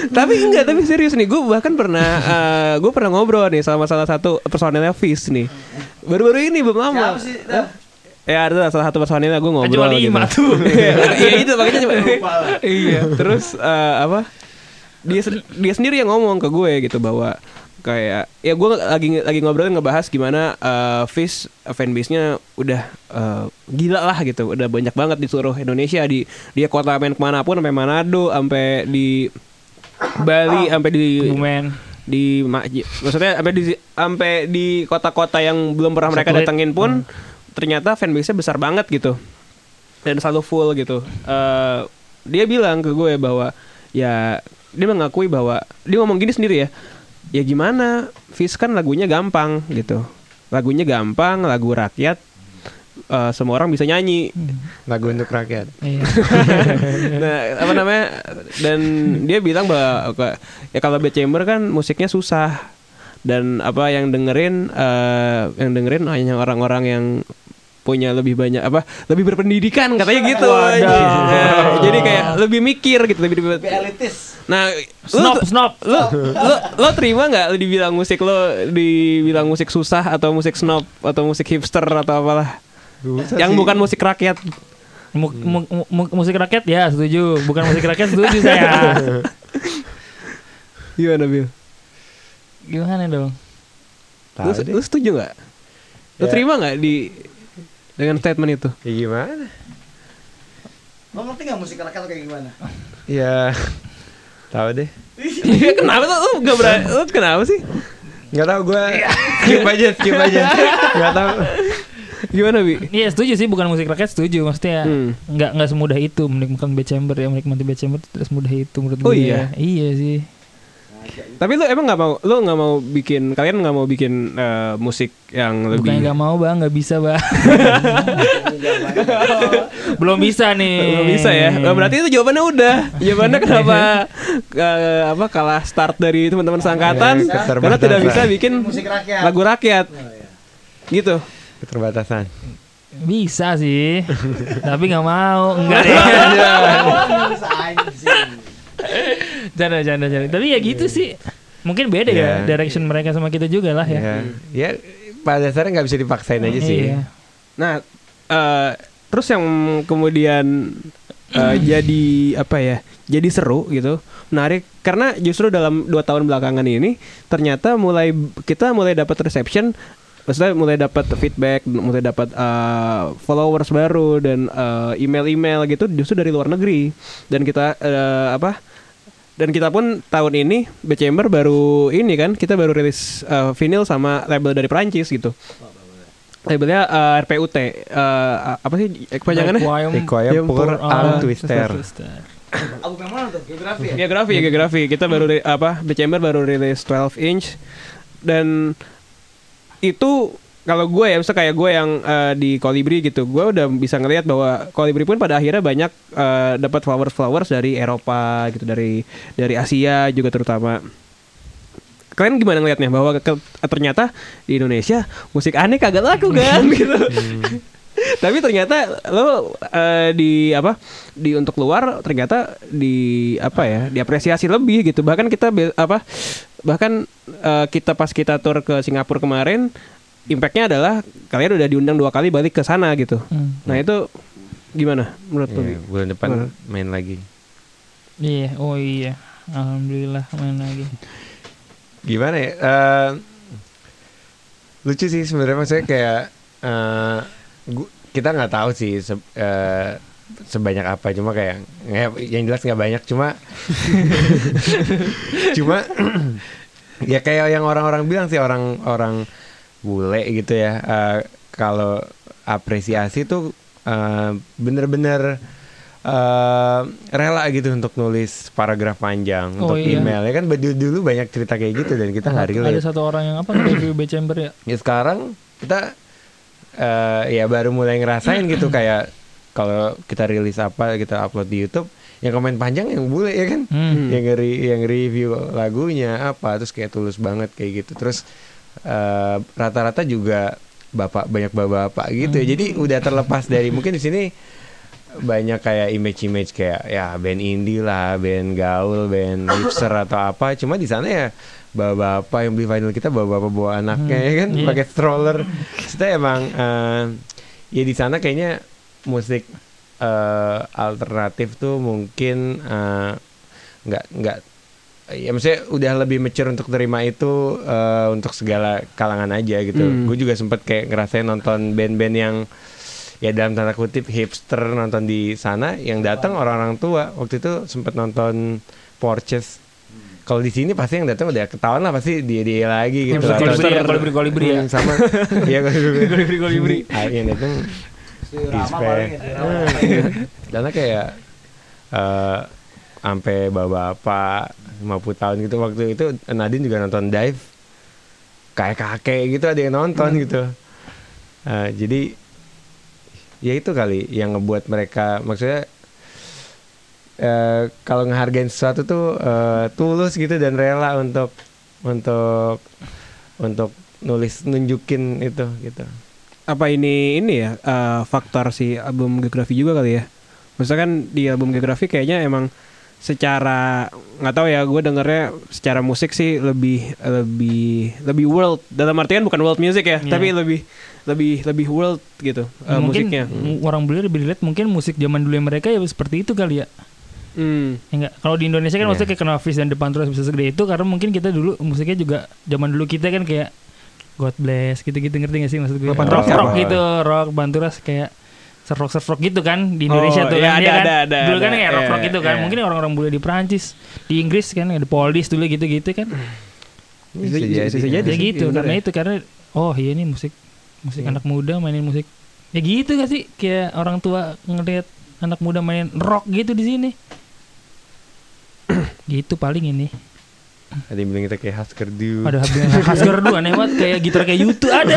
tapi enggak tapi serius nih gue bahkan pernah gue pernah ngobrol nih sama salah satu personelnya Fizz nih baru-baru ini belum lama siapa sih Dah? ya ada salah satu personelnya gue ngobrol lima gitu. tuh. <laughs> Iya itu makanya cuma iya terus eh, apa dia sen- dia sendiri yang ngomong ke gue gitu bahwa kayak ya gue lagi lagi ngobrol ngebahas gimana uh, Fizz fanbase-nya udah eh, gila lah gitu. Udah banyak banget di seluruh Indonesia. Di dia kota main ke mana pun sampai Manado sampai di Bali sampai di Kebumen. di j- maksudnya sampai di sampai di kota-kota yang belum pernah mereka Satelit. datengin pun ternyata fanbase-nya besar banget gitu. Dan selalu full gitu. Eh, dia bilang ke gue bahwa ya dia mengakui bahwa dia ngomong gini sendiri ya ya gimana? Fizz kan lagunya gampang gitu. Lagunya gampang lagu rakyat eh, semua orang bisa nyanyi. Lagu untuk rakyat. Iya. <laughs> nah apa namanya? Dan dia bilang bahwa ya kalau Bad Chamber kan musiknya susah. Dan apa yang dengerin eh, yang dengerin hanya orang-orang yang punya lebih banyak apa lebih berpendidikan katanya gitu Nah, <laughs> jadi kayak lebih mikir gitu lebih, lebih lebih elitis nah Snop, lu, snop. lo lo lo terima nggak dibilang musik lo dibilang musik susah atau musik snob atau musik hipster atau apalah Susah yang sih. bukan musik rakyat Mu- mu- mu- musik rakyat ya setuju. Bukan musik rakyat setuju <laughs> saya. gimana Bil? Gimana dong? Lu, lu setuju nggak? Lu Ya. terima nggak di dengan statement itu? Ya gimana? lo ngerti nggak musik rakyat kayak gimana Ya tahu deh. kenapa tuh? Lu gak berani? Lu kenapa sih? Nggak tahu gue skip aja, skip aja. Nggak tahu. Gimana bi? Iya setuju sih bukan musik rakyat setuju maksudnya Hmm. nggak nggak semudah itu menikmati Bad Chamber ya menikmati Bad Chamber tidak semudah itu menurut Oh gue iya? iya sih Tapi lu emang nggak mau? Lu nggak mau bikin? Kalian nggak mau bikin eh, musik yang lebih? bukannya nggak mau bang nggak bisa bang <laughs> belum bisa nih Belum bisa ya? Oh, berarti itu jawabannya udah. Jawabannya <laughs> kenapa eh, apa kalah start dari teman-teman sangkatan? Ya, karena tidak bisa bikin musik rakyat lagu rakyat. Oh, iya. Gitu. Keterbatasan. bisa sih <laughs> tapi nggak mau enggak ya Bisa anjing. Canda canda canda tapi ya gitu sih mungkin beda ya Ya. direction mereka sama kita juga lah ya Ya, ya pada dasarnya nggak bisa dipaksain aja sih. Iya. Nah, eh, terus yang kemudian eh, <clears throat> jadi apa ya? Jadi seru gitu, menarik karena justru dalam dua tahun belakangan ini ternyata mulai kita mulai dapat reception, maksudnya mulai dapat feedback, mulai dapat eh, followers baru dan eh, email-email gitu justru dari luar negeri. Dan kita eh, apa? Dan kita pun tahun ini Bad Chamber baru ini kan kita baru rilis eh, vinyl sama label dari Perancis gitu. Labelnya eh, RPUT eh, apa sih kepanjangannya? Requiem. For All Twister. album yang mana tuh? Geografi ya? Geografi geografi. Kita baru apa The Chamber baru rilis 12 inch. Dan itu kalau gue ya misalnya kayak gue yang eh, di Kolibri gitu gue udah bisa ngelihat bahwa Kolibri pun pada akhirnya banyak eh, dapat flowers flowers dari Eropa gitu dari dari Asia juga terutama. Kalian gimana ngelihatnya bahwa ke- ternyata di Indonesia musik aneh kagak laku kan? <laughs> Gitu Tapi ternyata lo eh, di apa di untuk luar ternyata di apa ya diapresiasi lebih gitu. Bahkan kita be- apa bahkan eh, kita pas kita tur ke Singapura kemarin impactnya adalah kalian udah diundang dua kali balik ke sana gitu. Hmm. Nah itu gimana menurut lo? Iya, bulan depan Gimana? main lagi. Iya, oh iya. Alhamdulillah main lagi. Gimana ya? Eh, lucu sih sebenarnya maksudnya kayak eh, gu- kita nggak tahu sih se- eh, sebanyak apa. Cuma kayak yang jelas nggak banyak. Cuma <laughs> cuma <clears throat> ya kayak yang orang-orang bilang sih orang-orang bule gitu ya. Eh, kalau apresiasi tuh eh, bener-bener eh, rela gitu untuk nulis paragraf panjang Oh, untuk iya. email. Ya kan dulu, dulu banyak cerita kayak gitu dan kita nggak relate. Ada satu orang yang apa review B Chamber ya? ya sekarang kita eh, ya baru mulai ngerasain gitu <clears throat> kayak kalau kita rilis apa kita upload di YouTube yang komen panjang yang bule ya kan? Hmm. yang ngeri yang review lagunya apa terus kayak tulus banget kayak gitu. Terus eh, rata-rata juga bapak banyak bapak-bapak gitu ya. Jadi udah terlepas dari mungkin di sini banyak kayak image-image kayak ya band indie lah, band gaul, band hipster atau apa. Cuma di sana ya bapak-bapak yang beli vinyl kita bapak-bapak bawa anaknya Hmm, ya kan iya. pakai stroller. Kita emang eh, ya di sana kayaknya musik eh, alternatif tuh mungkin eh, nggak nggak ya maksudnya udah lebih mature untuk terima itu eh, untuk segala kalangan aja gitu. Hmm. Gue juga sempet kayak ngerasain nonton band-band yang ya dalam tanda kutip hipster nonton di sana yang datang orang-orang tua waktu itu sempet nonton Porches kalau di sini pasti yang datang udah ketahuan lah pasti dia dia lagi gitu Yang Atau- kolibri ya, kolibri kolibri ya. Hmm, sama <laughs> iya kolibri Kolibri kolibri. Ah, yang datang Si Rama Dispe. paling ya, si Rama. karena kayak eh sampai bapak-bapak 50 tahun gitu waktu itu Nadine juga nonton dive kayak kakek gitu ada yang nonton gitu Eh, jadi ya itu kali yang ngebuat mereka maksudnya eh kalau ngehargain sesuatu tuh eh, tulus gitu dan rela untuk untuk untuk nulis nunjukin itu gitu Apa ini ini ya eh, faktor si album geografi juga kali ya? Maksudnya kan di album geografi kayaknya emang secara nggak tahu ya gue dengernya secara musik sih lebih lebih lebih world dalam artian bukan world music ya Iya. tapi lebih lebih lebih world gitu mungkin musiknya orang bule lebih relate mungkin musik zaman dulu mereka ya seperti itu kali ya. Hmm. Ya enggak? Kalau di Indonesia kan Iya. maksudnya kayak kenal Fish dan Depan terus bisa segede itu karena mungkin kita dulu musiknya juga zaman dulu kita kan kayak God bless gitu-gitu ngerti gak sih maksud gue? Depan rock Terus rock apa? gitu, rock banturas kayak surf surf rock gitu kan di Indonesia Oh, tuh iya, kan ada, dia kan. ada, ada, dulu kan ada. kayak rock rock Iya, gitu kan. iya. Mungkin orang-orang bule di Perancis, di Inggris kan ada Police dulu gitu-gitu kan. Bisa- Bisa bisa jadi. jadi ya gitu iya, karena ya. itu karena oh iya nih musik musik Iya. anak muda mainin musik ya gitu gak sih kayak orang tua ngeliat anak muda mainin rock gitu di sini <clears throat> gitu paling ini. Ada yang bilang kita kayak Husker Du. Ada khas gerdu aneh banget. Kayak gitar kayak YouTube ada.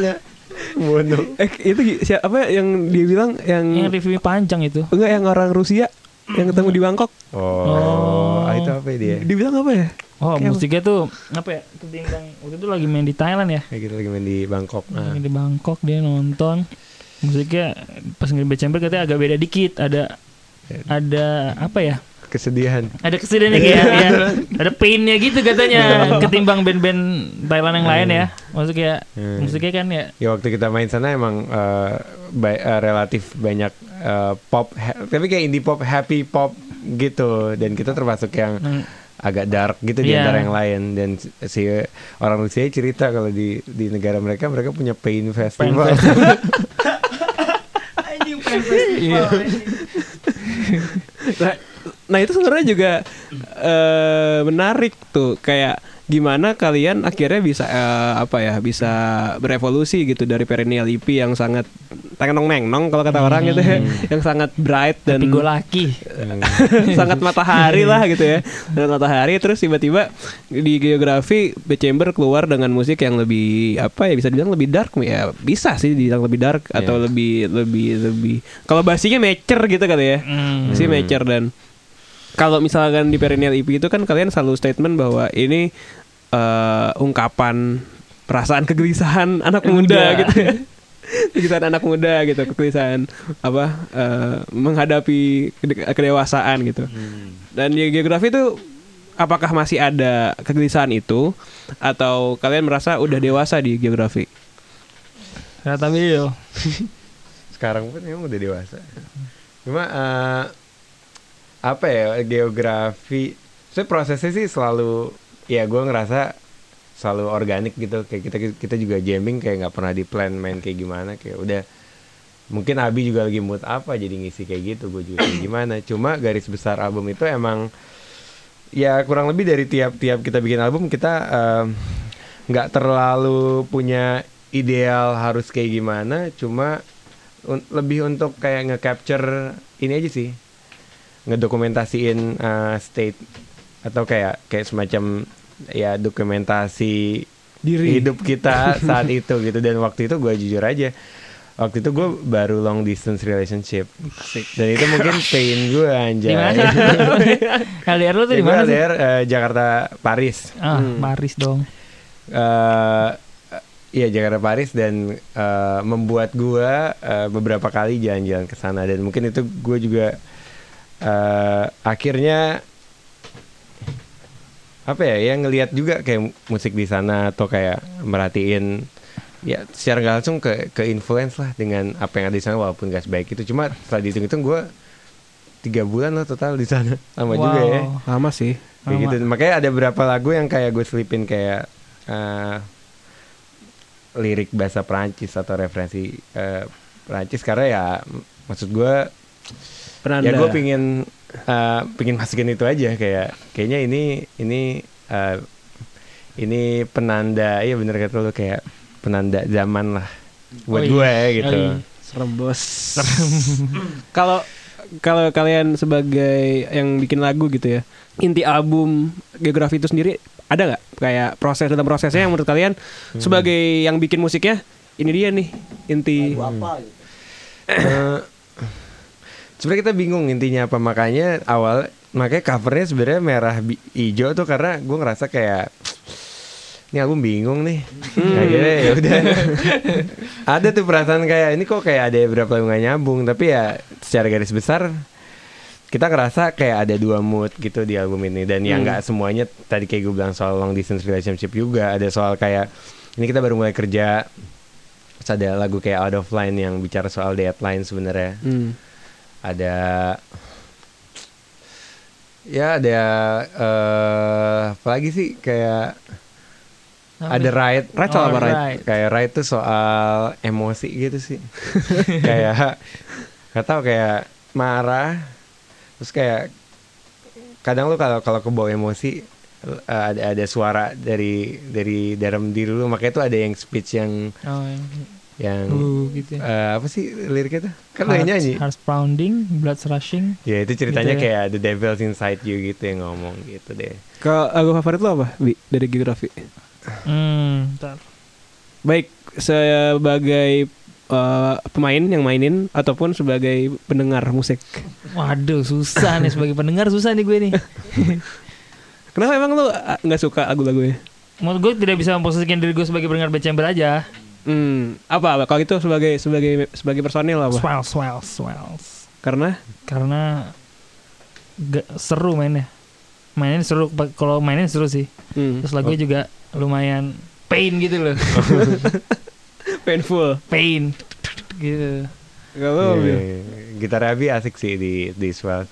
Ada. Bono eh itu siapa yang dia bilang? Yang yang review panjang itu. Enggak yang orang Rusia yang ketemu di Bangkok. Oh, Oh. ah, itu apa ya dia? Dibilang apa ya? Oh Kayak musiknya tuh apa ya? Dia yang waktu itu lagi main di Thailand ya? Kayak gitu lagi main di Bangkok. Nah. lagi di Bangkok dia nonton. Musiknya pas nge Chamber katanya agak beda dikit. Ada ada apa ya kesedihan. Ada kesedihannya kayak ya, ada painnya gitu katanya ketimbang band-band Thailand yang lain ya. Maksudnya Hmm. musiknya kan ya. Ya waktu kita main sana emang eh, ba- eh, relatif banyak eh, pop ha- tapi kayak indie pop happy pop gitu. Dan kita termasuk yang hmm, agak dark gitu di Iya. antara yang lain. Dan si orang Rusia cerita kalau di di negara mereka mereka punya pain festival. <laughs> Iya. nah, nah itu sebenarnya juga eh, menarik tuh kayak gimana kalian akhirnya bisa eh, apa ya bisa berevolusi gitu dari perennial EP yang sangat tengnong neng kalau kata orang gitu ya yang sangat bright dan tapi gue laki Hmm. <laughs> sangat matahari lah gitu ya dan matahari terus tiba-tiba di geografi The Chamber keluar dengan musik yang lebih apa ya bisa dibilang lebih dark ya bisa sih dibilang lebih dark atau Iya. lebih lebih lebih kalau basinya mature gitu kali ya Hmm. sih mature dan kalau misalkan di perennial EP itu kan kalian selalu statement bahwa ini eh, ungkapan perasaan kegelisahan <laughs> anak muda Muda. gitu. Ya <laughs> kegelisahan anak muda gitu kegelisahan apa eh, menghadapi kede- kedewasaan gitu. Dan di geografi itu apakah masih ada kegelisahan itu? Atau kalian merasa udah dewasa di geografi? Kata Bill. <laughs> sekarang pun emang udah dewasa. Cuma eh, apa ya geografi saya prosesnya sih selalu ya gue ngerasa selalu organik gitu. Kayak kita kita juga jamming kayak nggak pernah di plan main kayak gimana. Kayak udah mungkin Abi juga lagi mood apa jadi ngisi kayak gitu gue juga kayak gimana. Cuma garis besar album itu emang ya kurang lebih dari tiap-tiap kita bikin album kita nggak terlalu punya ideal harus kayak gimana. Cuma un- lebih untuk kayak nge-capture ini aja sih ngedokumentasiin uh, state atau kayak kayak semacam ya dokumentasi Diri. hidup kita <laughs> saat itu gitu dan waktu itu gue jujur aja waktu itu gue baru long distance relationship dan itu mungkin pain gue anjay Di mana? <laughs> LDR lu tuh di gue mana? LDR, eh, Jakarta Paris Ah, Hmm. Paris dong. eh Iya Jakarta Paris dan eh, membuat gua eh, beberapa kali jalan-jalan ke sana dan mungkin itu gue juga eh, akhirnya apa ya ya ngelihat juga kayak musik di sana atau kayak merhatiin ya secara nggak langsung ke ke influence lah dengan apa yang ada di sana walaupun gak sebaik itu. Cuma setelah dihitung-hitung gue tiga bulan lah total di sana. <laughs> Lama juga ya. Wow. lama sih. Kayak Lama. gitu makanya ada beberapa lagu yang kayak gue selipin kayak eh, lirik bahasa Perancis atau referensi eh, Perancis. Karena ya maksud gue penanda ya gue pingin eh, pingin masukin itu aja kayak kayaknya ini ini eh, ini penanda iya bener kata lu kayak penanda zaman lah buat Oh iya. gue ya gitu. Serem bos. <laughs> Kalau kalau kalian sebagai yang bikin lagu gitu ya inti album geografi itu sendiri ada nggak? Kayak proses dalam prosesnya yang menurut kalian sebagai yang bikin musiknya ini dia nih inti Lagu apa gitu. Eh, sebenarnya kita bingung intinya apa. Makanya awal makanya covernya sebenarnya merah hijau tuh karena gue ngerasa kayak ini album bingung nih. Akhirnya ya udah. <laughs> Ada tuh perasaan kayak ini kok kayak ada beberapa lagu nggak nyambung. Tapi ya secara garis besar kita ngerasa kayak ada dua mood gitu di album ini. Dan yang nggak semuanya tadi kayak gue bilang soal long distance relationship juga ada soal kayak ini kita baru mulai kerja terus ada lagu kayak out of line yang bicara soal deadline sebenarnya. Hmm. Ada ya ada eh apa lagi sih? Kayak ada right Right soal apa, Oh, right? right. kayak right tuh soal emosi gitu sih. <laughs> Kayak nggak tahu kayak marah. Terus kayak kadang lu kalau kalau kebawa emosi eh, ada ada suara dari dari dalam diri lu. Makanya tuh ada yang speech yang Oh, yang, uh, gitu ya. eh, apa sih liriknya tuh kan Heart- nyanyi Hearts pounding, blood rushing. Ya itu ceritanya Gitu ya. kayak The Devil's Inside You gitu yang ngomong gitu deh. kalau lagu favorit lo apa Bi, dari geografi Hmm, ntar. baik sebagai eh, pemain yang mainin ataupun sebagai pendengar musik Waduh, susah nih sebagai pendengar susah nih gue nih. <laughs> kenapa emang lo ah, nggak suka lagu-lagunya Menurut gue tidak bisa memposisikan diri gue sebagai pendengar Bad Chamber aja. Hmm, apa, apa? Kalau itu sebagai sebagai sebagai personil apa? Swell, swell, swells. Karena Karena gak seru mainnya. Mainnya seru. Kalau mainnya seru sih. hmm, Terus lagunya juga lumayan pain gitu loh. <laughs> painful. pain. gitu. Kalau Iya, iya, iya. Gitar Abi asik sih di di Swell.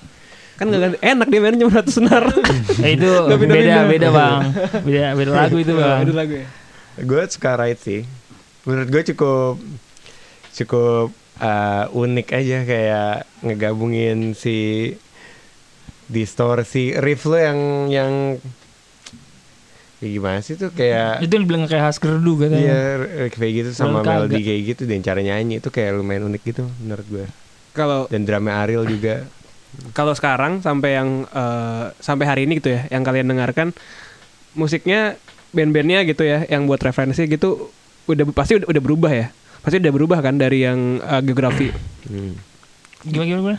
kan nggak ganti- enak dia main cuma satu senar. <laughs> Eh, itu beda beda bang. <laughs> Beda beda lagu itu bang. Itu lagu ya. Gue suka Ride sih. Menurut gue cukup cukup uh, unik aja kayak ngegabungin si distorsi riff lo yang yang ya gimana sih tuh kayak Itu yang dibilang kayak Husker Du katanya. Iya, r- kayak gitu sama Kagak. melodi kayak gitu dan cara nyanyi itu kayak lumayan unik gitu menurut gue. Kalau Dan drama Ariel <laughs> juga. kalau sekarang sampai yang eh, sampai hari ini gitu ya, yang kalian dengarkan musiknya band-bandnya gitu ya, yang buat referensi gitu udah pasti udah, udah berubah ya. Pasti udah berubah kan dari yang eh, geografi. Hmm. Gimana gimana? gimana?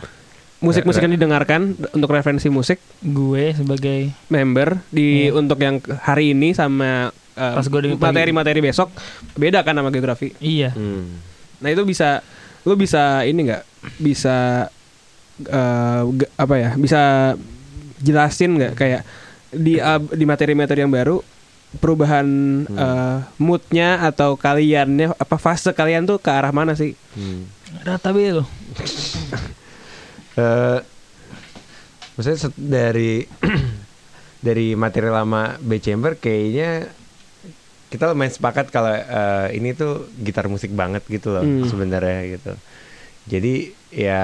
Musik-musik yang didengarkan untuk referensi musik Gue sebagai member di Iya. untuk yang hari ini sama eh, Pas denger pagi. materi-materi besok beda kan sama geografi. iya. Hmm. Nah itu bisa lu bisa ini nggak bisa eh, ge- apa ya bisa jelasin nggak kayak di ab- di materi-materi yang baru perubahan eh, moodnya atau kaliannya apa fase kalian tuh ke arah mana sih? Hmm. Rata be lo. Eh, maksudnya dari <clears throat> dari materi lama B Chamber kayaknya kita lumayan sepakat kalau eh, ini tuh gitar musik banget gitu loh Hmm. sebenarnya gitu. Jadi ya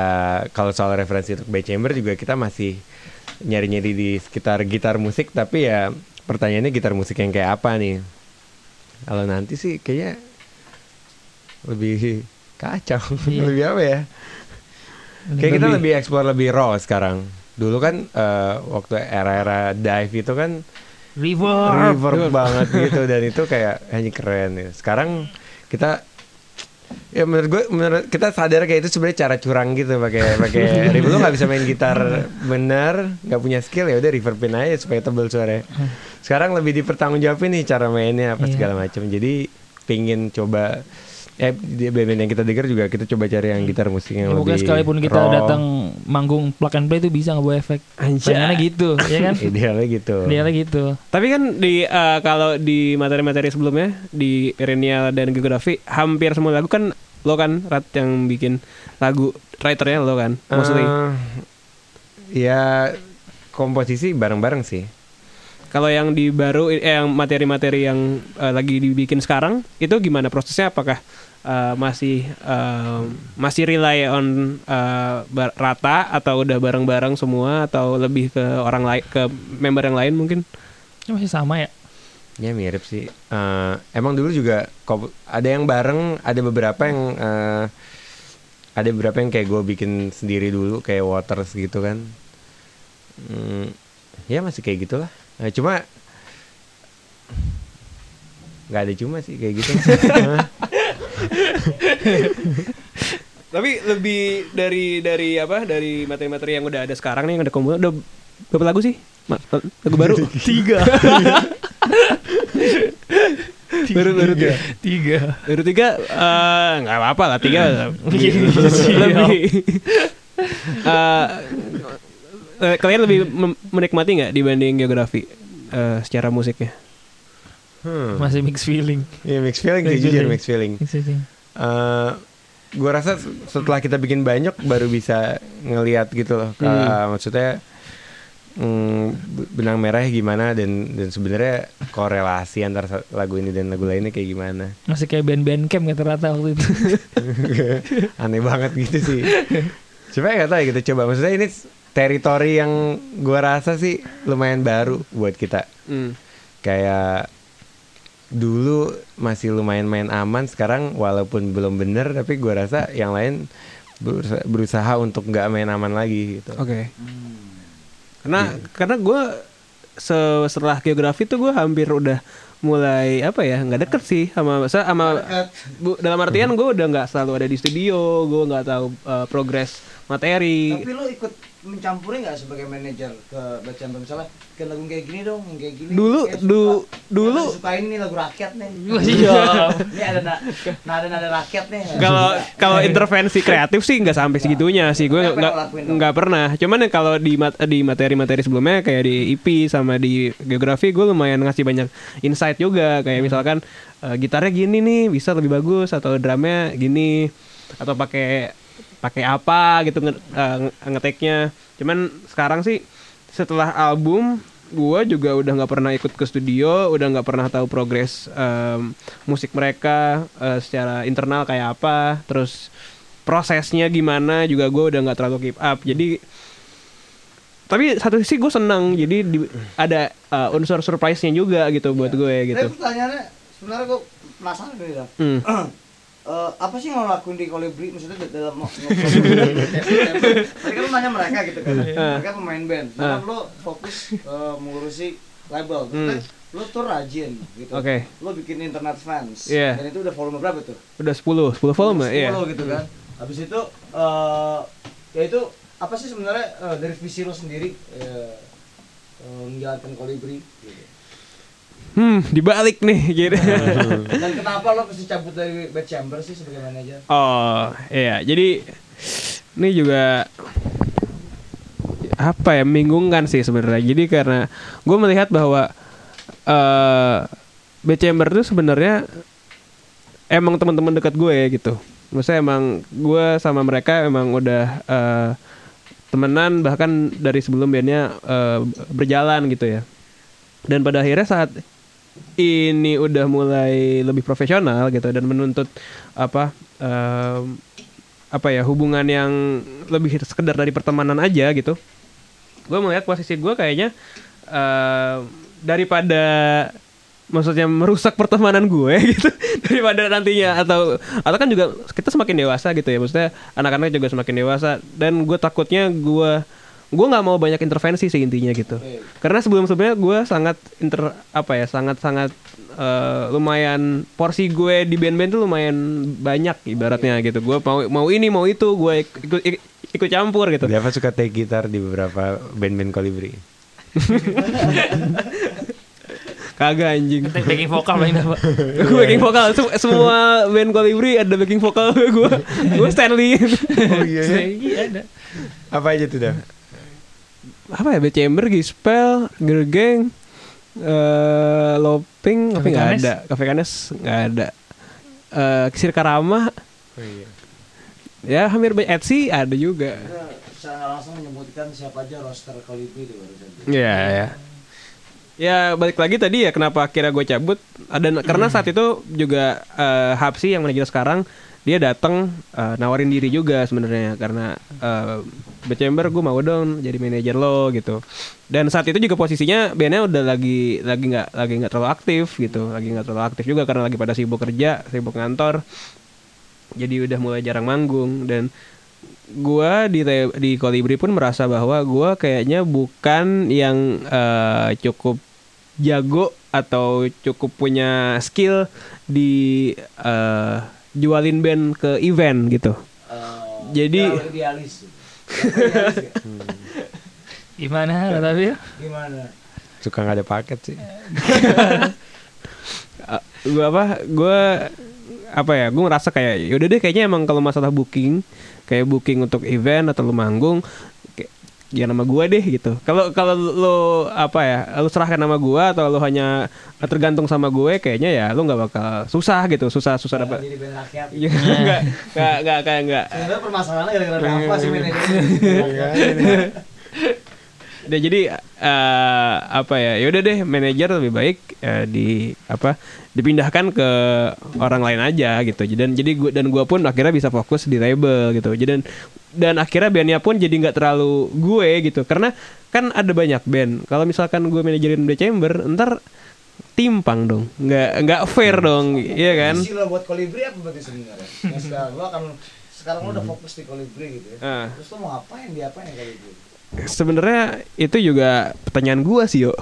kalau soal referensi untuk B Chamber juga kita masih nyari-nyari di sekitar gitar musik tapi ya pertanyaannya gitar musik yang kayak apa nih? Kalau nanti sih kayaknya lebih kacau, <laughs> Iya. lebih apa ya? Kayak kita lebih explore lebih raw sekarang. Dulu kan eh, waktu era-era dive itu kan reverb. reverb banget gitu dan <laughs> itu kayak hanya keren ya. Sekarang kita ya menurut gue menurut kita sadar kayak itu sebenarnya cara curang gitu pakai pakai <laughs> reverb lu nggak bisa main gitar bener nggak punya skill ya udah reverbin aja supaya tebel suaranya. Sekarang lebih dipertanggungjawabin nih cara mainnya apa Iya. segala macam jadi pingin coba eh di band yang kita denger juga kita coba cari yang gitar musik yang Ya, lebih mungkin sekalipun kita raw. datang manggung plug and play itu bisa ngebawa efek. Anjay. Gitu, <laughs> ya kan? idealnya gitu Dia gitu. Tapi kan di eh, kalau di materi-materi sebelumnya di perennial dan geografi hampir semua lagu kan lo kan Rat yang bikin lagu writernya lo kan mostly. Eh, ya komposisi bareng-bareng sih. Kalau yang di baru eh, yang materi-materi yang eh, lagi dibikin sekarang itu gimana prosesnya? Apakah eh, masih eh, masih rely on eh, bar- rata atau udah bareng-bareng semua atau lebih ke orang lain ke member yang lain mungkin? Ini masih sama ya? Ya mirip sih. Eh, emang dulu juga ada yang bareng, ada beberapa yang eh, ada beberapa yang kayak gue bikin sendiri dulu kayak Waters gitu kan. Hmm, ya masih kayak gitulah. Eh, cuma nggak ada cuma sih kayak gitu. <laughs> <laughs> Tapi lebih dari dari apa? Dari materi-materi yang udah ada sekarang nih yang udah kumpul udah berapa lagu sih? Ma- Lagu baru? <laughs> Tiga. <laughs> baru baru tiga. Tiga. Baru tiga eh, nggak apa-apa lah tiga. Iya. lebih. Eh, eh, kalian lebih menikmati nggak dibanding geografi eh, secara musiknya? Hmm. Masih mix feeling. Ya mixed feeling sih Mixed jujur feeling. mixed feeling. Mix feeling. Eh gue rasa setelah kita bikin banyak baru bisa ngelihat gitu loh Hmm. maksudnya mm, benang merahnya gimana dan dan sebenarnya korelasi antara lagu ini dan lagu lainnya kayak gimana Masih kayak band-band camp kata rata waktu itu. <laughs> aneh banget gitu sih coba nggak tahu ya kita coba maksudnya ini teritori yang gue rasa sih lumayan baru buat kita Hmm. kayak dulu masih lumayan main aman sekarang walaupun belum bener tapi gue rasa yang lain berusaha, berusaha untuk nggak main aman lagi gitu. Oke. Karena karena gue setelah geografi tuh gue hampir udah mulai apa ya nggak deket sih sama sa- sama bu, dalam artian gue udah nggak selalu ada di studio gue nggak tahu uh, progres materi. Tapi lu ikut mencampuri nggak sebagai manajer ke bacaan misalnya kan lagu kayak gini dong, yang kayak gini. Dulu- kayak du- suka. dulu- Yang sukain nih lagu rakyat nih. Iya. Ini ada na- nada nada rakyat nih. kalau kalau intervensi kreatif sih nggak sampai segitunya sih gue nggak nggak pernah cuman kalau di mat- di materi-materi sebelumnya kayak di EP sama di geografi gue lumayan ngasih banyak insight juga kayak misalkan eh, gitarnya gini nih bisa lebih bagus atau drumnya gini atau pakai pakai apa gitu nge eh, nge- ngeteknya cuman sekarang sih setelah album gue juga udah nggak pernah ikut ke studio udah nggak pernah tahu progres em, musik mereka eh, secara internal kayak apa terus prosesnya gimana juga gue udah nggak terlalu keep up jadi tapi satu sisi gue senang jadi di- ada eh, unsur surprise-nya juga gitu buat gue gitu Tapi pertanyaannya sebenarnya gue penasaran dah. Hmm. <clears throat> Eh, apa sih yang lo lakuin di Kolibri maksudnya dalam Tadi <laughs> kan lu nanya mereka gitu kan. Mereka pemain band. Nah, lo fokus eh, mengurusi label. Maksudnya lo tuh rajin gitu. Oke. Lo bikin internet fans. Iya. Dan itu udah volume berapa tuh? udah 10 10 volume ya 10 gitu kan. Habis itu eh ya itu apa sih sebenarnya eh, dari visi lo sendiri eh, eh, menjalankan kolibri gitu. Hmm dibalik nih gitu. <laughs> Dan kenapa lo mesti cabut dari Bad Chamber sih sebagai manajer? oh iya. Jadi ini juga apa ya membingungkan sih sebenarnya. Jadi karena gue melihat bahwa eh Bad Chamber tuh sebenarnya emang teman-teman dekat gue gitu. Maksudnya emang gue sama mereka emang udah eh, temenan bahkan dari sebelum bandnya eh, berjalan gitu ya. Dan pada akhirnya saat ini udah mulai lebih profesional gitu dan menuntut apa em, apa ya hubungan yang lebih sekedar dari pertemanan aja gitu. Gue melihat posisi gue kayaknya eh, daripada maksudnya merusak pertemanan gue <laughs> gitu daripada nantinya atau atau kan juga kita semakin dewasa gitu ya maksudnya anak-anak juga semakin dewasa dan gue takutnya gue gue nggak mau banyak intervensi sih intinya gitu karena sebelum sebelumnya gue sangat inter apa ya sangat sangat eh, lumayan porsi gue di band-band tuh lumayan banyak ibaratnya gitu gue mau mau ini mau itu gue ik- ikut ikut, ikut campur gitu Dava suka take gitar di beberapa band-band kolibri. <laughs> kagak anjing Backing vokal paling dapat. <laughs> gue backing vokal Sem- semua band kolibri ada backing vokal gue gue Stanley Oh iya. Iya ada. Apa aja tuh, Dav? Apa ya Chamber Gispel Gergeng eh Loping tapi nggak ada. Cafe Kanes nggak ada. Eh Kisir Karama. Oh iya. ya hampir banyak. Etsy ada juga. Secara nggak langsung menyebutkan siapa aja roster Kolibri di barusan. Iya ya ya balik lagi tadi ya kenapa akhirnya gue cabut? Ada karena saat itu juga eh, Hapsi yang manajer sekarang dia datang eh, nawarin diri juga sebenarnya. Karena Bad Chamber gue mau dong jadi manajer lo gitu. Dan saat itu juga posisinya bandnya udah lagi lagi nggak lagi nggak terlalu aktif gitu. Lagi nggak terlalu aktif juga karena lagi pada sibuk kerja sibuk ngantor. Jadi udah mulai jarang manggung. Dan gua di di Kolibri pun merasa bahwa gua kayaknya bukan yang eh, cukup jago atau cukup punya skill di eh, jualin band ke event gitu. Eh, Jadi- idealis. ya? <laughs> Gimana tapi? Gimana? Suka nggak ada paket sih. <laughs> Eh, gua apa? Gua apa ya? Gua ngerasa kayak yaudah deh kayaknya emang kalau masalah booking kayak booking untuk event atau lu manggung ya nama gua deh gitu. Kalau kalau lu apa ya? Lu serahkan nama gua atau lu hanya tergantung sama gue kayaknya ya lu nggak bakal susah gitu, susah susah dapat Jadi band rakyat. Iya, <laughs> enggak, enggak, enggak, kayak enggak. Sebenarnya permasalahannya gara-gara apa sih manajernya? Dia <laughs> jadi eh, apa ya? Yaudah deh, manajer lebih baik eh, di apa? Dipindahkan ke orang lain aja gitu. Dan jadi gua dan gua pun akhirnya bisa fokus di label gitu. Jadi dan dan akhirnya bandnya pun jadi nggak terlalu gue gitu. Karena kan ada banyak band. Kalau misalkan gue manajerin The Chamber, ntar timpang dong. Nggak nggak fair dong, iya kan? Visi lo buat kolibri apa berarti sebenarnya? Yang sekarang lo akan sekarang lo udah fokus di kolibri gitu ya. Ah. Terus lo mau ngapain di apain ya kolibri? Sebenarnya itu juga pertanyaan gua sih yo.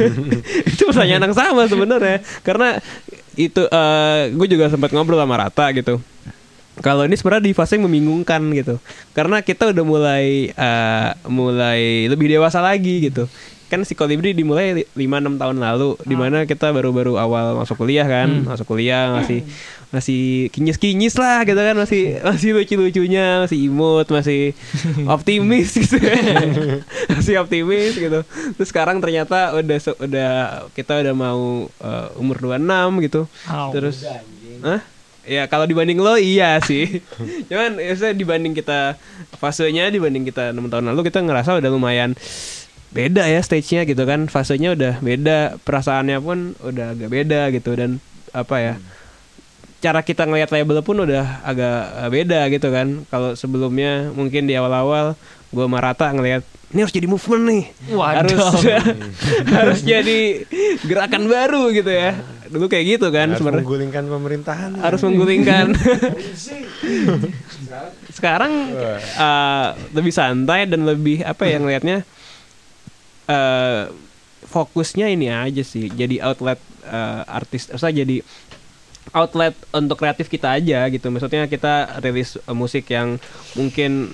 <laughs> Itu pertanyaan yang sama sebenarnya. Karena itu eh gue juga sempat ngobrol sama Rata gitu. Kalau ini sebenarnya di fase yang membingungkan gitu. Karena kita udah mulai eh, mulai lebih dewasa lagi gitu kan si kolibri dimulai 5-6 tahun lalu di mana kita baru-baru awal masuk kuliah kan masuk kuliah masih masih kinyis-kinyis lah gitu kan masih masih lucu-lucunya masih imut masih <laughs> optimis gitu <laughs> masih optimis gitu terus sekarang ternyata udah udah kita udah mau eh, umur 26 gitu Au. terus. Hah? Ya kalau dibanding lo iya sih. <laughs> Cuman ya dibanding kita fasenya dibanding kita enam tahun lalu kita ngerasa udah lumayan beda ya stage-nya gitu kan. Fasenya udah beda, perasaannya pun udah agak beda gitu dan apa ya? Cara kita ngelihat label pun udah agak eh, beda gitu kan. Kalau sebelumnya mungkin di awal-awal gue Marata ngelihat ini harus jadi movement nih. Harus <laughs> harus jadi gerakan baru gitu ya. Dulu kayak gitu kan Harus sebenarnya menggulingkan pemerintahan. harus menggulingkan. <laughs> Sekarang eh, lebih santai dan lebih apa ya ngelihatnya eh fokusnya ini aja sih. Jadi outlet eh, artis, maksudnya jadi outlet untuk kreatif kita aja gitu. Maksudnya kita rilis eh, musik yang mungkin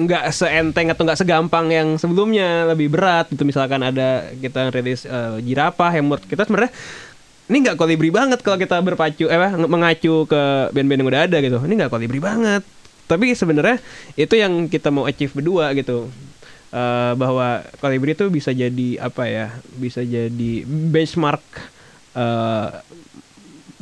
nggak seenteng atau nggak segampang yang sebelumnya lebih berat gitu misalkan ada kita rilis eh, jirapah yang menurut kita sebenarnya ini nggak kolibri banget kalau kita berpacu eh mengacu ke band-band yang udah ada gitu ini nggak kolibri banget tapi sebenarnya itu yang kita mau achieve berdua gitu Eh, bahwa kolibri itu bisa jadi apa ya bisa jadi benchmark eh,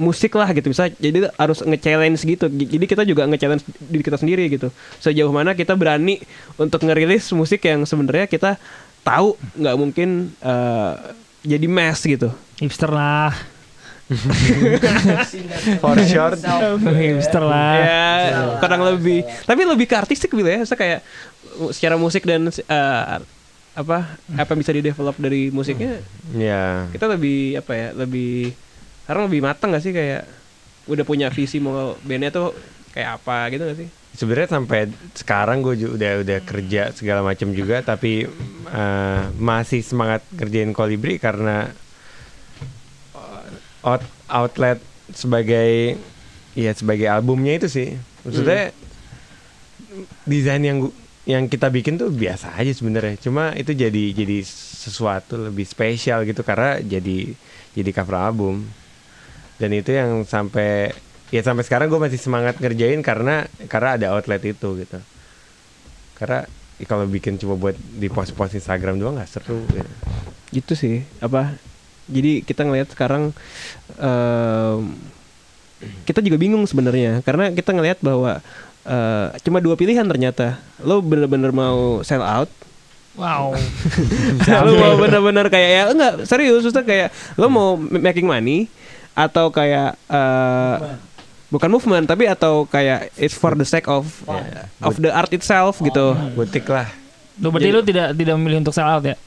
musik lah gitu. Bisa jadi harus nge-challenge gitu. Jadi kita juga nge-challenge diri kita sendiri gitu. Sejauh mana kita berani untuk ngerilis musik yang sebenarnya kita tahu nggak mungkin eh, jadi mass gitu. Hipster lah. <laughs> For short. hipster lah. Ya kadang lebih. Tapi lebih ke artistik gitu ya. Maksudnya kayak uh, secara musik dan eh, apa apa yang bisa di develop dari musiknya Ya. kita lebih apa ya lebih sekarang lebih matang gak sih kayak udah punya visi mau bandnya tuh kayak apa gitu gak sih Sebenarnya sampai sekarang gue udah udah kerja segala macam juga, tapi eh, masih semangat kerjain kolibri karena out, outlet sebagai ya sebagai albumnya itu sih. Maksudnya desain yang gu- yang kita bikin tuh biasa aja sebenarnya. Cuma itu jadi jadi sesuatu lebih spesial gitu karena jadi jadi cover album. Dan itu yang sampai ya sampai sekarang gue masih semangat ngerjain karena karena ada outlet itu gitu. Karena ya kalau bikin cuma buat di post-post Instagram doang nggak seru. Gitu. gitu sih apa jadi kita ngelihat sekarang em, kita juga bingung sebenarnya karena kita ngelihat bahwa eh, cuma dua pilihan ternyata. Lo bener-bener mau sell out. Wow. <laughs> Lo mau bener-bener kayak ya enggak serius. Susah kayak lo mau making money atau kayak eh, bukan movement tapi atau kayak it's for the sake of of the art itself gitu. Butik lah. Lu berarti Jadi- lu tidak tidak memilih untuk sell out ya?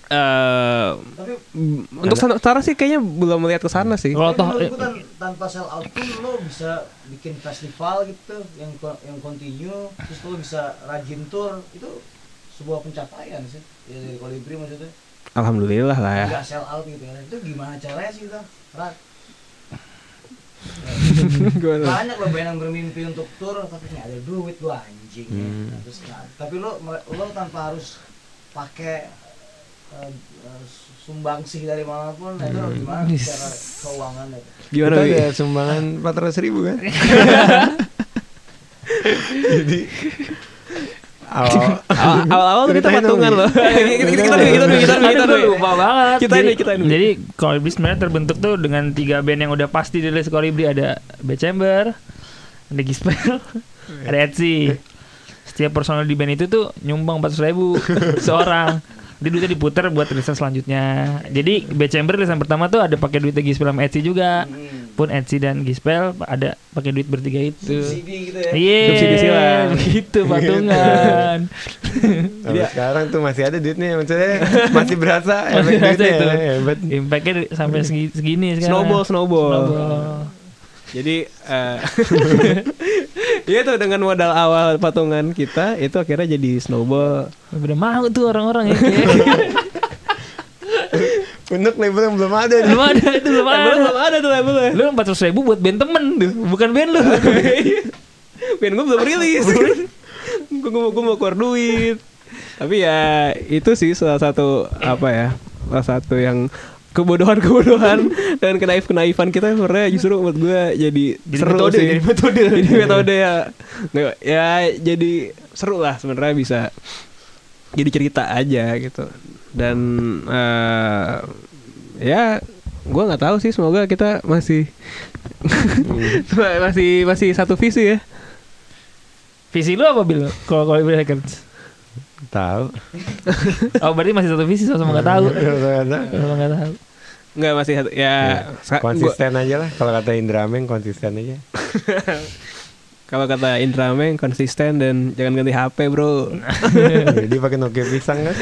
Eh Tapi mm, untuk sana- sekarang sih kayaknya belum melihat ke sana sih. Kalau toh tan- tanpa sell out pun lo bisa bikin festival gitu yang yang continue terus lo bisa rajin tour itu sebuah pencapaian sih ya dari kolibri maksudnya Alhamdulillah lah ya. nggak sell out gitu ya itu gimana caranya sih kita Rat <laughs> banyak lo band yang bermimpi untuk tour tapi nggak ada duit lo anjing ya. Hmm. Nah, terus nah, tapi lo lo tanpa harus pakai eh, eh, sumbangsih dari mana pun nah, itu gimana secara keuangan itu Gimana Kita Wi? ada sumbangan 400 ribu kan? Jadi awal Awal- <laughs> Awal-awal tuh kita patungan loh. Kita kita kita kita kita lupa banget. Kita jadi, ini, kita ini. Jadi Kolibri sebenarnya terbentuk tuh dengan tiga band yang udah pasti dirilis Kolibri ada Bad Chamber, ada Gispel, ada Etsy. Setiap personal di band itu tuh nyumbang 400 ribu <laughs> seorang. Jadi duitnya diputer buat rilisan selanjutnya. Jadi Bad Chamber rilisan pertama tuh ada pakai duitnya Gispel sama Etsy juga. Pun Etsy dan Gispel ada pakai duit bertiga itu. subsidi gitu ya Iya, Subsidi silang. gitu <laughs> patungan. <laughs> Sampai sekarang tuh masih ada duitnya maksudnya masih berasa <laughs> efek Masih berasa duitnya itu. ya, hebat. Impactnya sampai segi- segini sekarang. Snowball, snowball. Snowball. Jadi eh Iya tuh dengan modal awal patungan kita itu akhirnya jadi snowball. Udah mau tuh orang-orang ya. <laughs> Untuk label yang belum ada nih. belum ada itu belum ada. belum belum ada tuh labelnya. Lu empat ratus ribu buat band temen tuh, bukan band lu. <laughs> Band gue belum rilis. gue mau gue mau keluar duit. Tapi ya itu sih salah satu apa ya? Salah satu yang kebodohan-kebodohan <laughs> dan kenaif-kenaifan kita sebenarnya justru menurut gue jadi, Jadi seru metode, sih. jadi metode. <laughs> jadi metode ya. Nggak, ya jadi seru lah sebenarnya bisa jadi cerita aja gitu. Dan eh, ya gue nggak tahu sih semoga kita masih <laughs> masih masih satu visi ya. Visi lu apa Bil? Kalau kalau Bil Records. Tahu. Oh berarti masih satu visi sama nggak tahu. Sama nggak tahu. Nggak masih satu ya. gua- Konsisten aja lah kalau kata Indra Meng konsisten aja. <laughs> Kalau kata Indra Meng konsisten dan jangan ganti HP bro. <laughs> Jadi pakai Nokia pisang kan.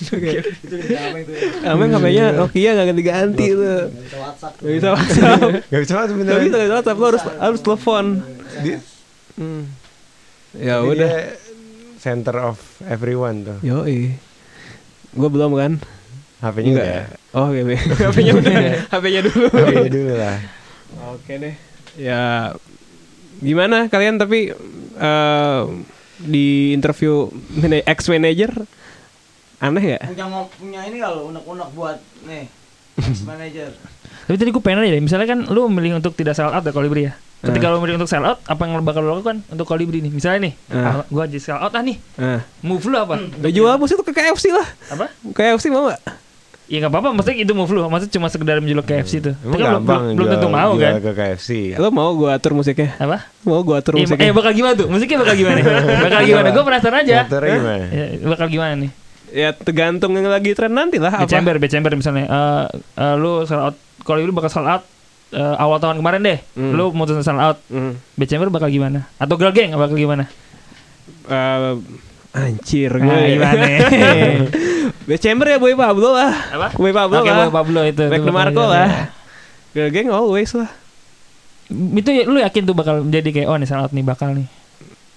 dalam itu ya Ameng HP-nya Nokia nggak ganti-ganti tuh. Bisa WhatsApp Gak <laughs> bisa WhatsApp. Gak bisa gak bisa WhatsApp lo harus harus telepon. Di- Hmm. Ya udah. Center of everyone tuh. Yoi. Gue belum kan? HP-nya udah. ya? Oh oke. oke. HP-nya udah. HP-nya dulu. Iya dulu lah. Oke deh. Ya gimana kalian tapi eh di interview mana- ex manager aneh gak? punya punya ini kalau unek-unek buat nih <laughs> ex manager Tapi tadi gue pengen aja deh, misalnya kan lu memilih untuk tidak sell out ya Kolibri ya. Ketika lu memilih untuk sell out, apa yang bakal lu lakukan untuk Kolibri nih? Misalnya nih, Ah. ah, gua jadi sell out ah nih. Nah, Move lu apa? udah jual musik tuh ke KFC lah. Apa? KFC mau gak? Ya nggak apa-apa, maksudnya itu move lu. Maksudnya cuma sekedar menjelok KFC itu. Itu Emang kan belum, gampang belum, belum tentu mau jual kan? ke KFC. Lo mau gua atur musiknya? Apa? Mau gua atur Eh, musiknya? eh bakal gimana tuh? Musiknya bakal gimana? <laughs> bakal gimana? Gue penasaran aja. Motornya gimana? Ya, bakal gimana nih? ya tergantung yang lagi tren nanti lah apa. Becember, Becember misalnya. Eh eh, lu sell out, kalau lu bakal sell out eh, awal tahun kemarin deh. Hmm. Lu mutusin sell out. Hmm. Becember bakal gimana? Atau girl gang bakal gimana? Eh, anjir Nah, gue. gimana? <laughs> December ya Boy Pablo lah. Apa? Boy Pablo Oke, lah. Boy Pablo itu. Back itu to bakal Marco gimana. lah. Girl gang always lah. Itu ya, lu yakin tuh bakal jadi kayak oh nih out nih bakal nih.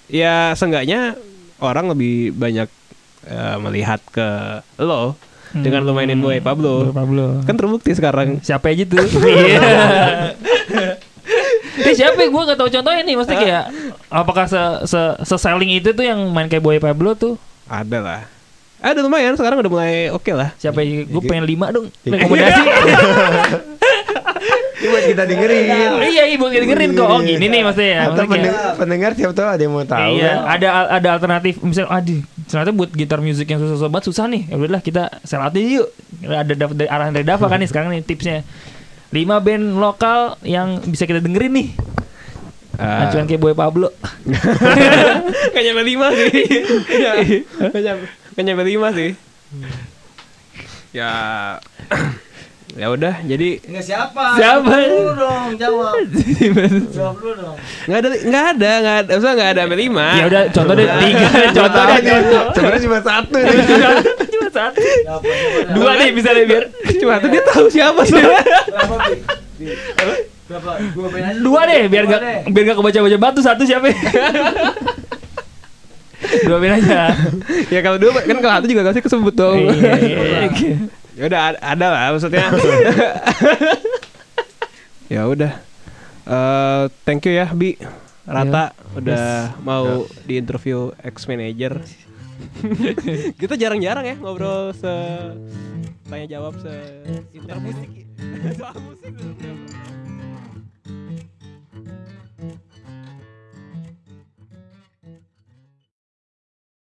Ya seenggaknya orang lebih banyak eh, melihat ke lo dengan lo mainin Boy Pablo. Boy Pablo. Kan terbukti sekarang. siapa aja tuh? <laughs> <laughs> Ini siapa gue gak tahu contohnya nih Maksudnya kayak Apakah se, se, se selling itu tuh Yang main kayak Boy Pablo tuh Ada lah. Ada lumayan sekarang udah mulai oke lah. Siapa aja Gue pengen lima dong. Rekomendasi <laughs> Ini buat kita dengerin. Iya iya buat dengerin kok Oh gini nih maksudnya ya Atau pendengar, pendengar siapa tahu ada yang mau tahu iya, kan? ada ada alternatif misalnya aduh ternyata buat gitar musik yang susah banget susah nih. Ya udahlah kita sell out aja yuk. Ada dapat dari arahan dari Dava kan nih sekarang nih tipsnya. 5 band lokal yang bisa kita dengerin nih. Ah. Acuan kayak Boy Pablo. <laughs> Gak nyampe lima sih. Gak nyampe, gak nyampe lima sih. Ya, <clears throat> ya udah. Jadi Enggak siapa? Siapa? Dulu dong, jawab. <laughs> Jawab dulu dong. nggak ada, nggak ada, nggak ada. Maksudnya nggak ada sampai lima. ya udah contoh deh tiga contoh deh. Sebenarnya cuma satu. <laughs> Cuma satu. Dua nih bisa deh biar. Cuma tuh dia tahu siapa sih. Berapa, Bi? Bi. Berapa? Dua aja. Dua deh biar gak biar gak kebaca baca batu satu siapa? Dua band aja. ya kalau dua kan kalau satu juga pasti kesebut dong. Iya, iya, iya. ya udah ada, lah maksudnya. ya udah. Eh, thank you ya Bi. Rata udah mau di interview ex manager. Kita jarang-jarang ya ngobrol se tanya jawab se musik.